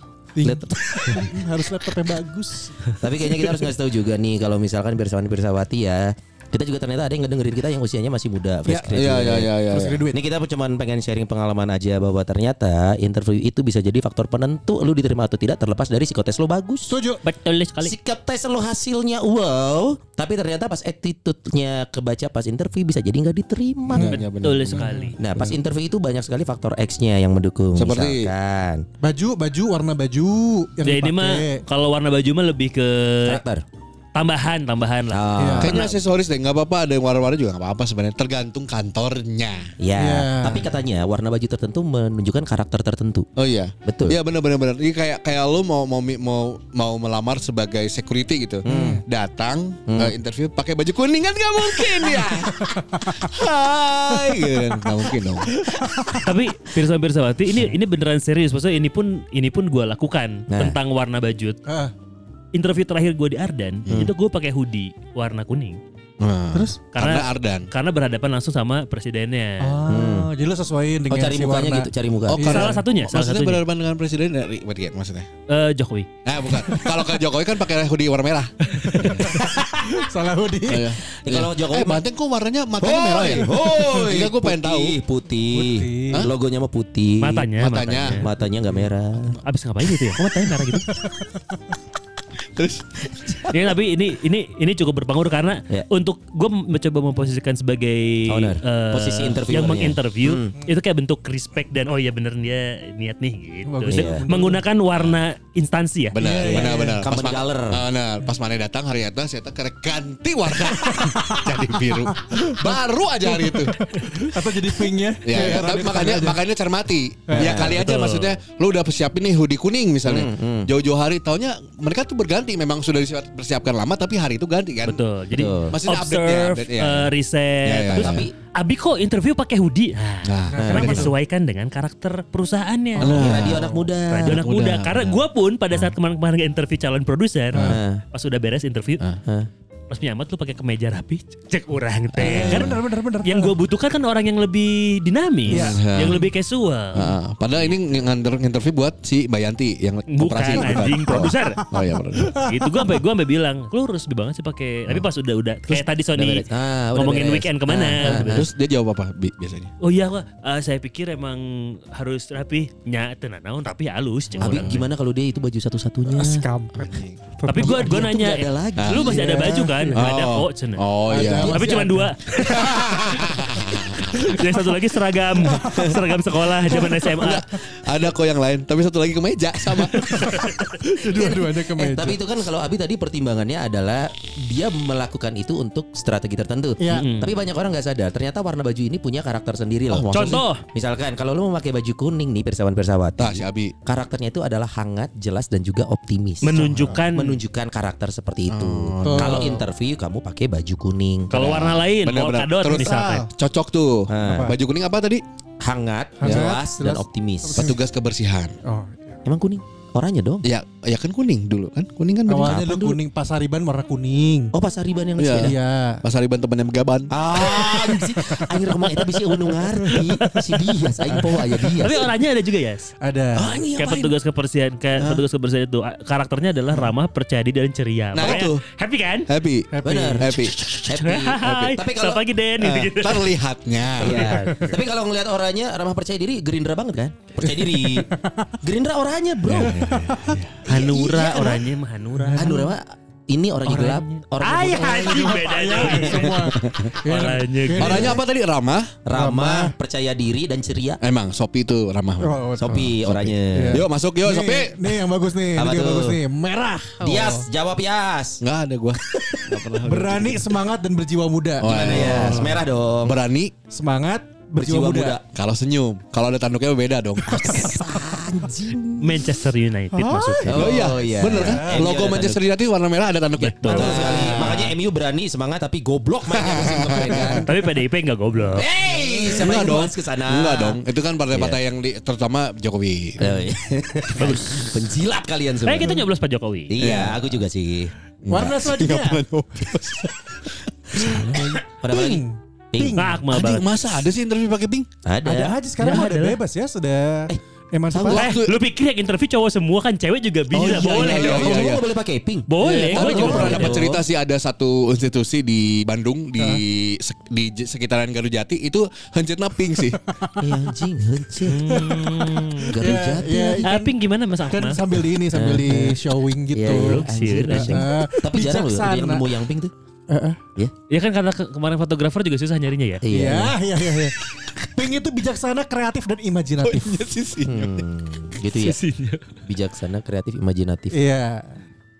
Harus laptop yang bagus. Tapi kayaknya kita harus ngasih tahu juga nih kalau misalkan pirsawan pirsawati ya. Kita juga ternyata ada yang ngedengerin kita yang usianya masih muda, fresh graduate. Iya iya iya iya. Terus iya. graduate. Ini kita cuma pengen sharing pengalaman aja bahwa ternyata interview itu bisa jadi faktor penentu lu diterima atau tidak terlepas dari psikotes lo bagus. Setuju. Betul sekali. Sikap tes lo hasilnya wow, tapi ternyata pas attitude-nya kebaca pas interview bisa jadi nggak diterima. Iya, benar. Betul sekali. Nah, pas interview itu banyak sekali faktor X-nya yang mendukung. Seperti? Misalkan Baju, baju, warna baju yang Ya ini mah dipakai. kalau warna baju mah lebih ke karakter. Tambahan tambahan lah. Oh, Iya. Kayaknya aksesoris deh nggak apa-apa ada yang warna-warna juga nggak apa-apa sebenarnya tergantung kantornya. Ya, Iya. tapi katanya warna baju tertentu menunjukkan karakter tertentu. Oh iya. Betul. Iya benar benar benar. Ini kayak kayak lu mau mau mau mau melamar sebagai security gitu. Datang eh, interview pakai baju kuning kan nggak mungkin ya. Hai, gitu kan. nggak mungkin dong. Tapi Pirsa Pirsawati ini ini beneran serius. Maksudnya ini pun ini pun gue lakukan Nah. tentang warna baju. Ah, Interview terakhir gue di Ardan itu gue pakai hoodie warna kuning Nah, terus? karena karena Ardan. karena berhadapan langsung sama presidennya. Ah, jadi lo sesuaiin Oh, dengan cari si mukanya warna. gitu, cari muka. Oh, karena- Salah satunya, salah maksudnya satunya. berhadapan dengan presiden dari berarti ya, maksudnya. Eh, Jokowi. Ah bukan. Kalau ke Jokowi kan pakai hoodie warna merah. Salah hoodie. Oh, iya. Ya, kalau Jokowi eh, Banteng kok warnanya matanya merah ya? Hoi, Enggak gue pengen tahu. Putih, putih. Hah? Logonya mah putih. Matanya, matanya. matanya. Matanya nggak merah. Abis ngapain gitu ya? Kok matanya merah gitu? Terus Ya tapi ini ini ini cukup berpengaruh karena Ya. untuk gue mencoba memposisikan sebagai Owner. eh, Posisi yang interviewernya. menginterview Hmm. itu kayak bentuk respect dan oh ya bener dia niat nih gitu. Bagus. Iya. menggunakan warna instansi ya. benar Iya, iya, benar benar. Company ma- color. Ah, benar. Pas mana datang hari itu saya tak kerek ganti warna jadi biru. Baru aja hari itu. Atau jadi pink ya. Ya, ya, tapi makanya aja. makanya cermati. ya kali aja betul. maksudnya lu udah siapin nih hoodie kuning misalnya. Hmm, Jauh-jauh hari taunya mereka tuh berganti memang sudah disiap- persiapkan lama tapi hari itu ganti kan. Betul. Jadi Betul. Maksudnya update ya, update ya. eh, riset. Ya, ya, Terus ya. Tapi- Abi kok interview pakai hoodie? Nah, Nah, karena menyesuaikan dengan karakter perusahaannya. Di radio anak muda. Radio anak muda. muda. Karena gue pun pada saat kemarin-kemarin interview calon produser, Ah. pas udah beres interview, Hah? Pas penyamat lu pakai kemeja rapi, cek orang teh. Eh, Kan bener bener bener. yang gue butuhkan kan orang yang lebih dinamis, Iya. yang lebih casual. Ah, padahal ini nganter interview buat si Bayanti yang Bukan operasi anjing produser. Oh iya benar. gitu gue sampai gue sampai bilang lu resmi banget sih pakai tapi pas udah udah kayak tadi Sony. Ah, udah ngomongin beres. weekend ke mana Ah, ah, gitu. Terus dia jawab apa bi- biasanya? oh iya wah eh, saya pikir emang harus rapi nya tenan naon rapi halus orang. gimana kalau dia itu baju satu-satunya? Ah, tapi gue gue nanya lu masih ada Iya. baju kan nggak ada kok cenah. Oh iya. Ada. tapi cuma ada. dua yang satu lagi seragam seragam sekolah zaman SMA Ada kok yang lain, tapi satu lagi kemeja sama. Dua-duanya ke Eh, meja. tapi itu kan kalau Abi tadi pertimbangannya adalah dia melakukan itu untuk strategi tertentu. Iya. Tapi banyak orang nggak sadar ternyata warna baju ini punya karakter sendiri loh. Oh, contoh Misalkan kalau lu memakai baju kuning nih persawan persawati. Nah, si Abi. Karakternya itu adalah hangat, jelas dan juga optimis. menunjukkan menunjukkan karakter seperti itu. Oh. Kalau interview kamu pakai baju kuning. kalau warna lain Benar-benar. polkadot Terus misalkan cocok tuh. Ah. Baju kuning apa tadi? Hangat, Hangat, jelas, dan jelas. optimis. Petugas kebersihan. Oh, Emang kuning? Oranye dong. Ya, ya kan kuning dulu kan? Kuning kan baju awalnya dulu? kuning pasariban warna kuning. Oh pasariban yang Iya. sepeda. Iya. Pasariban temennya Megaban. Ah, si akhir ke mana itu bisa unu ngerti si dia, saya po aya dia. tapi orangnya ada juga ya Ada. Ah, ini kayak petugas kebersihan kayak petugas kebersihan itu karakternya adalah ramah percaya diri dan ceria Nah, Makanya itu. happy kan Happy. Happy. Benar. Happy. Happy. Tapi selamat kalau pagi Den Eh, gitu-gitu. terlihatnya. Iya. Tapi kalau ngelihat orangnya ramah percaya diri, Gerindra banget kan? Percaya diri. Gerindra orangnya, Bro. Hanura Iya, orangnya mah Hanura. Hanura mah ini orangnya gelap, orangnya Ayah anjing bedanya. Semua. Orangnya. Orangnya apa tadi? Ramah. ramah, percaya diri dan ceria. Emang Sopi itu ramah. Oh, oh, Sopi orangnya. Yuk masuk yuk Nih, Sopi. nih yang bagus nih, Apa ini yang bagus nih, merah. Dias, jawab Yas. Enggak ada gua. Enggak pernah. Berani, semangat dan berjiwa muda. Oh, Gimana iya. Yas? Merah dong. Berani. Semangat berjiwa muda. Kalau senyum, kalau ada tanduknya beda dong. Manchester United maksudnya. Oh, iya, iya. bener kan? MU Logo ada Manchester United warna merah ada tanduknya. Betul. Betul sekali. Makanya MU berani semangat tapi goblok mainnya musim kemarin kan. Tapi PDIP enggak goblok. Hey, siapa yang dong. ke sana? Enggak dong. Itu kan partai-partai yang di, terutama Jokowi. Oh, iya. Bagus. Penjilat kalian semua. Eh kita nyoblos Pak Jokowi. Iya, aku juga sih. Warna selanjutnya. Pada apa lagi? Pink. Ngakmal Anjing, banget. masa ada sih interview pakai pink? Ada. Ada aja sekarang Ya, mah ada lah. bebas ya sudah Eh, emansipasi. lu pikir yang interview cowok semua kan cewek juga bisa. Oh, iya, boleh. iya, iya, dong. Kamu iya. nggak boleh pakai pink. Boleh. Tapi gua gue juga pernah boleh. dapat cerita sih ada satu institusi di Bandung di sek- di j- sekitaran Garujati itu hancurnya pink sih. Iya anjing, hancur. Garuda Ya, Jati. ya, Ah, kan, pink gimana Mas kan Akmal? sambil di ini sambil di showing gitu. Iya, iya, Anjir. Eh, Tapi jarang loh ada yang bijaksana. nemu yang pink tuh. Ya. Ya kan karena ke- kemarin fotografer juga susah nyarinya ya. Iya. Iya, iya, iya. Pink itu bijaksana, kreatif dan imajinatif. Iya sih sih. Hmm, gitu ya. Sisinya. Bijaksana, kreatif, imajinatif. Iya.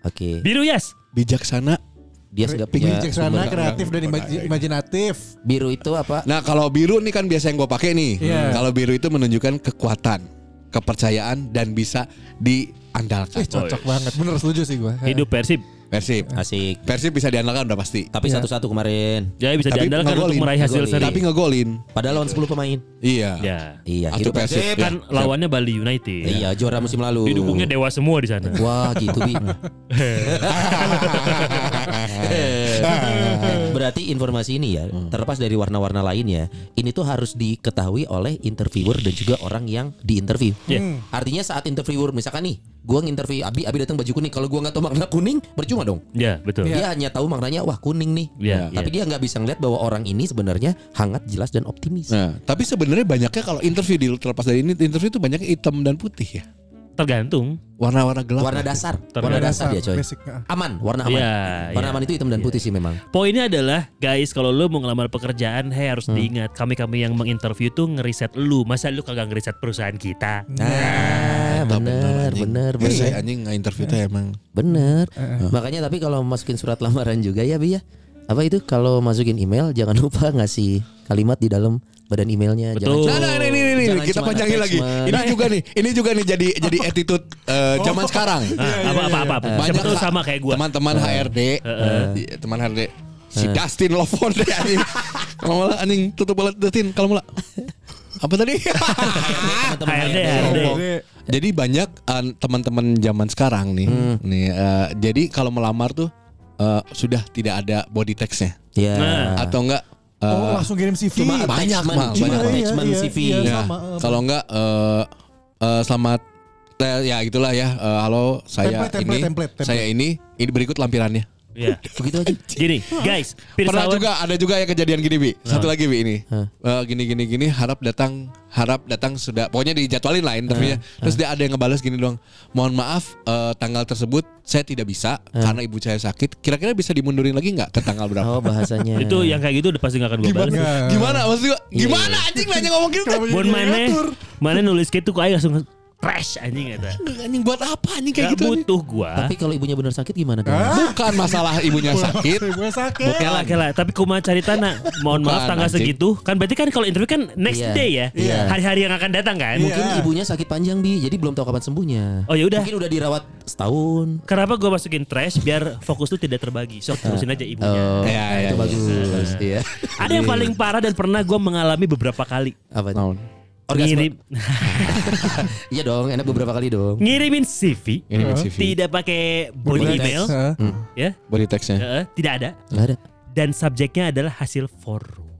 Oke. Biru Yas. Bijaksana. Dia sudah punya Bijaksana, sumber. kreatif dan imaji- imajinatif. Biru itu apa? Nah kalau biru nih kan biasa yang gue pakai nih. Iya. Kalau biru itu menunjukkan kekuatan, kepercayaan dan bisa diandalkan. Eh, cocok banget. Bener setuju sih gue. Hidup Persib. Persib. Asik. Persib bisa diandalkan udah pasti. Tapi satu-satu kemarin. Jadi bisa Tapi diandalkan untuk ngegolin. meraih hasil seri. Tapi ngegolin. Padahal lawan 10 pemain. Iya. Ya. Iya, Atau hidup Persib. Ya. Kan lawannya Bali United. Iya, juara musim lalu. Didukungnya dewa semua di sana. Wah, gitu Bi. Berarti informasi ini ya, terlepas dari warna-warna lainnya, ini tuh harus diketahui oleh interviewer dan juga orang yang diinterview. Iya. Artinya saat interviewer misalkan nih, gua nginterview Abi, Abi datang baju kuning. Kalau gua nggak tahu makna kuning, percuma dong. Ya, betul. Dia hanya tahu maknanya wah kuning nih. Iya. Tapi dia nggak bisa ngeliat bahwa orang ini sebenarnya hangat, jelas dan optimis. Nah, tapi sebenarnya banyaknya kalau interview di terlepas dari ini interview itu banyaknya hitam dan putih ya. Tergantung. Warna-warna gelap. Warna dasar, Warna warna dasar dia coy. Basic. ah. Aman, warna aman. Iya, warna iya. aman itu hitam dan putih sih memang. Poinnya adalah guys kalau lu mau ngelamar pekerjaan, hey harus Hmm. diingat kami-kami yang menginterview tuh ngeriset lu. Masa lu kagak ngeriset perusahaan kita? Nah, Eta bener, bener, Eh, saya bener, anjing nggak interview tuh emang. bener. Makanya tapi kalau masukin surat lamaran juga ya, Bi ya. Apa itu kalau masukin email jangan lupa ngasih kalimat di dalam badan emailnya. Betul. Jangan Nah, nah, ini, Jangan kita panjangin lagi. Ini juga nih, ini juga nih jadi jadi attitude eh, zaman sekarang. Ah, apa apa apa. apa. Siapa tahu ha- sama kayak gua. Teman-teman HRD, iya, teman HRD. Si Dustin Lovon deh anjing. Kalau malah anjing tutup balat Dustin kalau malah. Apa tadi? HRD, HRD. HRD. jadi banyak teman-teman zaman sekarang nih. Nih eh, jadi kalau melamar tuh eh, sudah tidak ada body text-nya Ya. Nah. atau enggak eh, Oh, langsung kirim CV. Cuma banyak, Mal, cuma banyak. attachment Iya, iya, CV. iya. Ya, sama, eh, kalau enggak eh eh, selamat eh, ya gitulah ya. Eh, halo, saya Template, template, ini template, template. saya ini ini berikut lampirannya. Iya. Begitu aja. Gini, guys, Pernah juga ada juga yang kejadian gini bi. Satu lagi bi ini. Eh, gini gini gini harap datang harap datang sudah pokoknya dijadwalin lah interviewnya. Terus dia ada yang ngebales gini doang. Mohon maaf eh, tanggal tersebut saya tidak bisa karena ibu saya sakit. Kira-kira bisa dimundurin lagi nggak ke tanggal berapa? Oh, bahasanya. itu yang kayak gitu udah pasti gak akan gue balas. Gimana? Maksud gua? Gimana anjing nanya ngomong gitu? Bon mana mana nulis gitu kok ayo langsung crash anjing kata. Anjing buat apa anjing kayak Gak gitu? anjing? butuh gua. Tapi kalau ibunya benar sakit gimana dong? Bukan masalah ibunya sakit. Gue sakit. Kela kela tapi kuma cari tanah mohon maaf Bukan, tanggal anjing. segitu kan berarti kan kalau interview kan next Iya. day ya Iya. hari-hari yang akan datang kan Iya. Mungkin ibunya sakit panjang bi, jadi belum tahu kapan sembuhnya. Oh, ya udah. Mungkin udah dirawat setahun. kenapa gue masukin trash biar fokus tuh tidak terbagi sok terusin aja ibunya Oh, Iya, iya, itu iya. bagus. Iya. ada yang paling parah dan pernah gue mengalami beberapa kali Apa? itu? Orgasme. ngirim Iya dong, enak beberapa kali dong. ngirimin CV Ini CV. tidak pakai body Body email text, Hah? ya Body text-nya. eh, tidak ada Enggak ada. dan subjeknya adalah hasil forward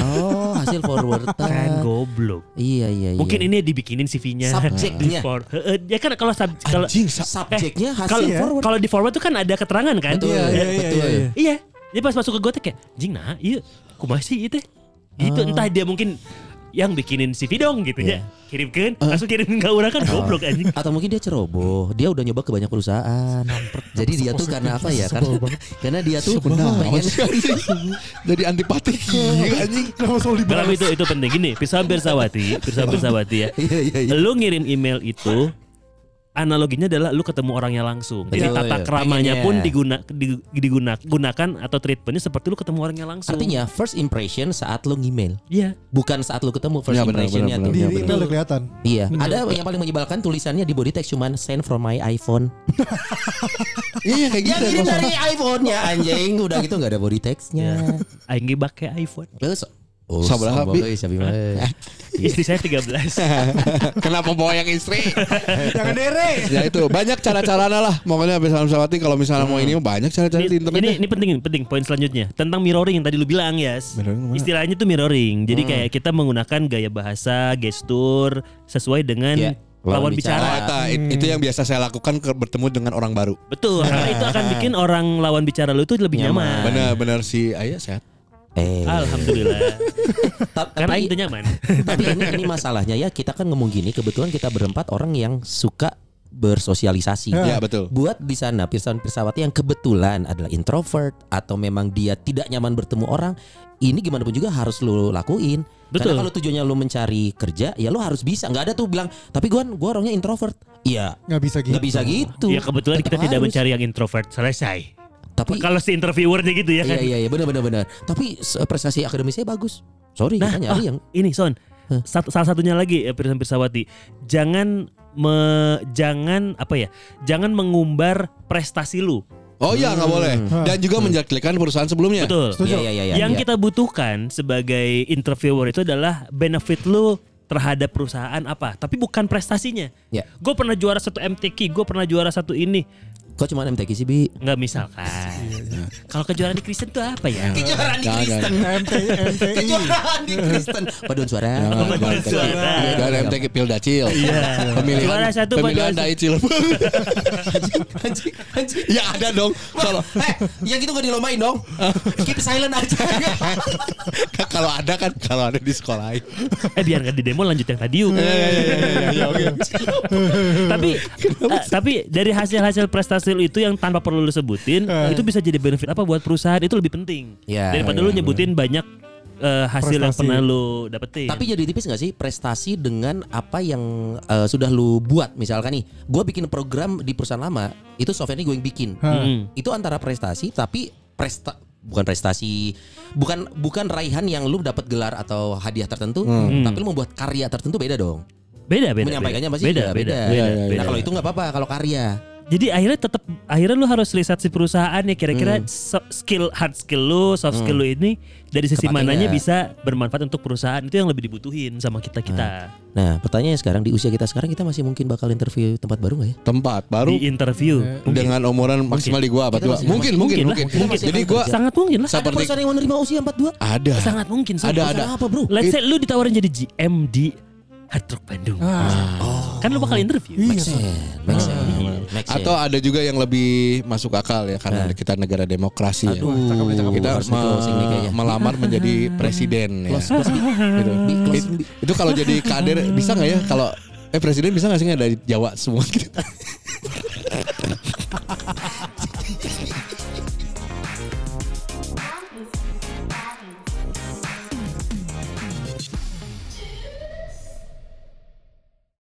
Oh, hasil forward. kan goblok Iya, iya, iya. mungkin ini dibikinin CV-nya Subjeknya. For- eh, eh, ya kan kalau sub kalau sa- subjeknya hasil kalau forward. kalau di forward tuh kan ada keterangan kan Betul, Iya, iya, iya, betul. iya, iya. Iya. Dia pas masuk ke gue kayak, jing nah, iya, kumaha sih itu? Itu entah dia mungkin yang bikinin CV dong gitu ya. Kirimkan, langsung kirim ke orang kan goblok anjing. Atau mungkin dia ceroboh. Dia udah nyoba ke banyak perusahaan. Jadi dia tuh karena apa ya? Karena, karena dia tuh pengen Jadi antipatik Iya, anjing. Kenapa itu itu penting gini, Pirsa Pirsawati, Pirsa Pirsawati ya. Iya, iya, iya. Lu ngirim email itu analoginya adalah lu ketemu orangnya langsung. Jadi Betul, tata ya. keramanya Pengennya. pun diguna, di- diguna- gunakan atau treatmentnya seperti lu ketemu orangnya langsung. Artinya first impression saat lo ngemail, Iya. bukan saat lo ketemu first Ya, benar, impressionnya benar, tuh. Di benar. email udah kelihatan. Iya, ada yang paling menyebalkan tulisannya di body text cuman send from my iPhone. Iya kayak Ya gitu. kosong. dari iPhone-nya anjing, udah gitu nggak ada body text-nya. Aing ge pakai iPhone. Terus Oh, sombong Bi? Istri saya 13. Kenapa bawa yang istri? Jangan dere. ya itu banyak cara-caranya lah. Pokoknya bisa Samsawati kalau misalnya mau ini banyak cara-cara di ini, internet. ini, ini penting penting poin selanjutnya tentang mirroring yang tadi lu bilang mana? Istilahnya tuh mirroring. Jadi kayak kita menggunakan gaya bahasa, gestur sesuai dengan Ya, lawan bicara. Oh, eta, it- itu yang biasa saya lakukan ke- bertemu dengan orang baru. Betul. Karena itu akan bikin orang lawan bicara lu itu lebih nyaman. Benar-benar si Ayah sehat. Eh, Alhamdulillah. ta- Karena tapi, itu nyaman. tapi ini ini masalahnya ya kita kan ngomong gini kebetulan kita berempat orang yang suka bersosialisasi. Ya betul. Buat di sana pirsawan pirsawati yang kebetulan adalah introvert atau memang dia tidak nyaman bertemu orang, ini gimana pun juga harus lu lakuin. Betul. Karena kalau tujuannya lu mencari kerja, ya lu harus bisa. Nggak ada tuh bilang, tapi gua gua orangnya introvert. Iya, Nggak bisa gitu. nggak bisa gitu. Ya kebetulan Tetap kita tidak harus. mencari yang introvert. Selesai. Tapi Kalau si interviewernya gitu ya kan. iya iya iya benar benar benar. Tapi prestasi akademisnya bagus. Sorry Nah, kita nyari ah, yang ini Son. Satu, salah satunya lagi ya Pirsan Pirsawati. Jangan me, jangan apa ya? Jangan mengumbar prestasi lu. Oh iya nggak boleh. Dan juga menjelekkan perusahaan sebelumnya. Betul. Iya iya iya. yang iya. kita butuhkan sebagai interviewer itu adalah benefit lu terhadap perusahaan apa, tapi bukan prestasinya. Ya. Gue pernah juara satu MTQ, gue pernah juara satu ini. Kok cuma MTQ sih bi? Nggak misalkan. Kalau kejuaraan di Kristen tuh apa ya? Kejuaraan di Kristen. MTI, MTI. Kejuaraan di Kristen. Paduan suara. Paduan suara. Jangan MTQ Pildacil. Pemilihan, Juara satu pemilihan dai. Anjing, anjing. ya ada dong. Kalau Eh, yang gitu gak dilombain dong. Keep silent aja. kalau ada kan kalau ada di sekolah. Eh biar nggak di demo lanjut yang tadi yuk. Iya, tapi eh, tapi dari hasil-hasil prestasi lu itu yang tanpa perlu lu sebutin itu bisa jadi benefit apa buat perusahaan itu lebih penting Ya, daripada lu nyebutin banyak eh, hasil yang Prestasi. pernah lu dapetin. Tapi jadi tipis gak sih prestasi dengan apa yang eh, sudah lu buat misalkan nih, gue bikin program di perusahaan lama itu software ini gue yang bikin. Hmm. Itu antara prestasi tapi presta bukan prestasi bukan bukan raihan yang lu dapat gelar atau hadiah tertentu, tapi lu membuat karya tertentu beda dong. beda beda. Menyampaikannya beda. pasti beda beda. beda. beda. beda, Iya, iya, beda. Nah kalau itu nggak apa-apa kalau karya. Jadi akhirnya tetap akhirnya lu harus riset si perusahaan ya kira-kira so- skill hard skill lu, soft skill lu ini dari sisi mananya nggak? bisa bermanfaat untuk perusahaan itu yang lebih dibutuhin sama kita kita Nah pertanyaannya sekarang di usia kita sekarang kita masih mungkin bakal interview tempat baru nggak ya? Tempat baru di interview. dengan umuran maksimal di gua apa tuh? Mungkin mungkin mungkin lah, mungkin. mungkin. Jadi gua Sangat mungkin lah. Ada seperti perusahaan yang menerima usia 42? ada. Sangat mungkin. Ada, Sangat. ada. apa bro? Let's say lu ditawarin jadi GM di Hard Rock Bandung. Kan lu bakal interview. Iya. Make sense. Atau ada juga yang lebih masuk akal ya karena kita negara demokrasi ya. Aduh, Kita di closing nih kayaknya. me- melamar menjadi presiden ya. Gitu. It- itu kalau jadi kader bisa nggak ya kalau eh presiden bisa nggak sih nggak dari Jawa semua gitu?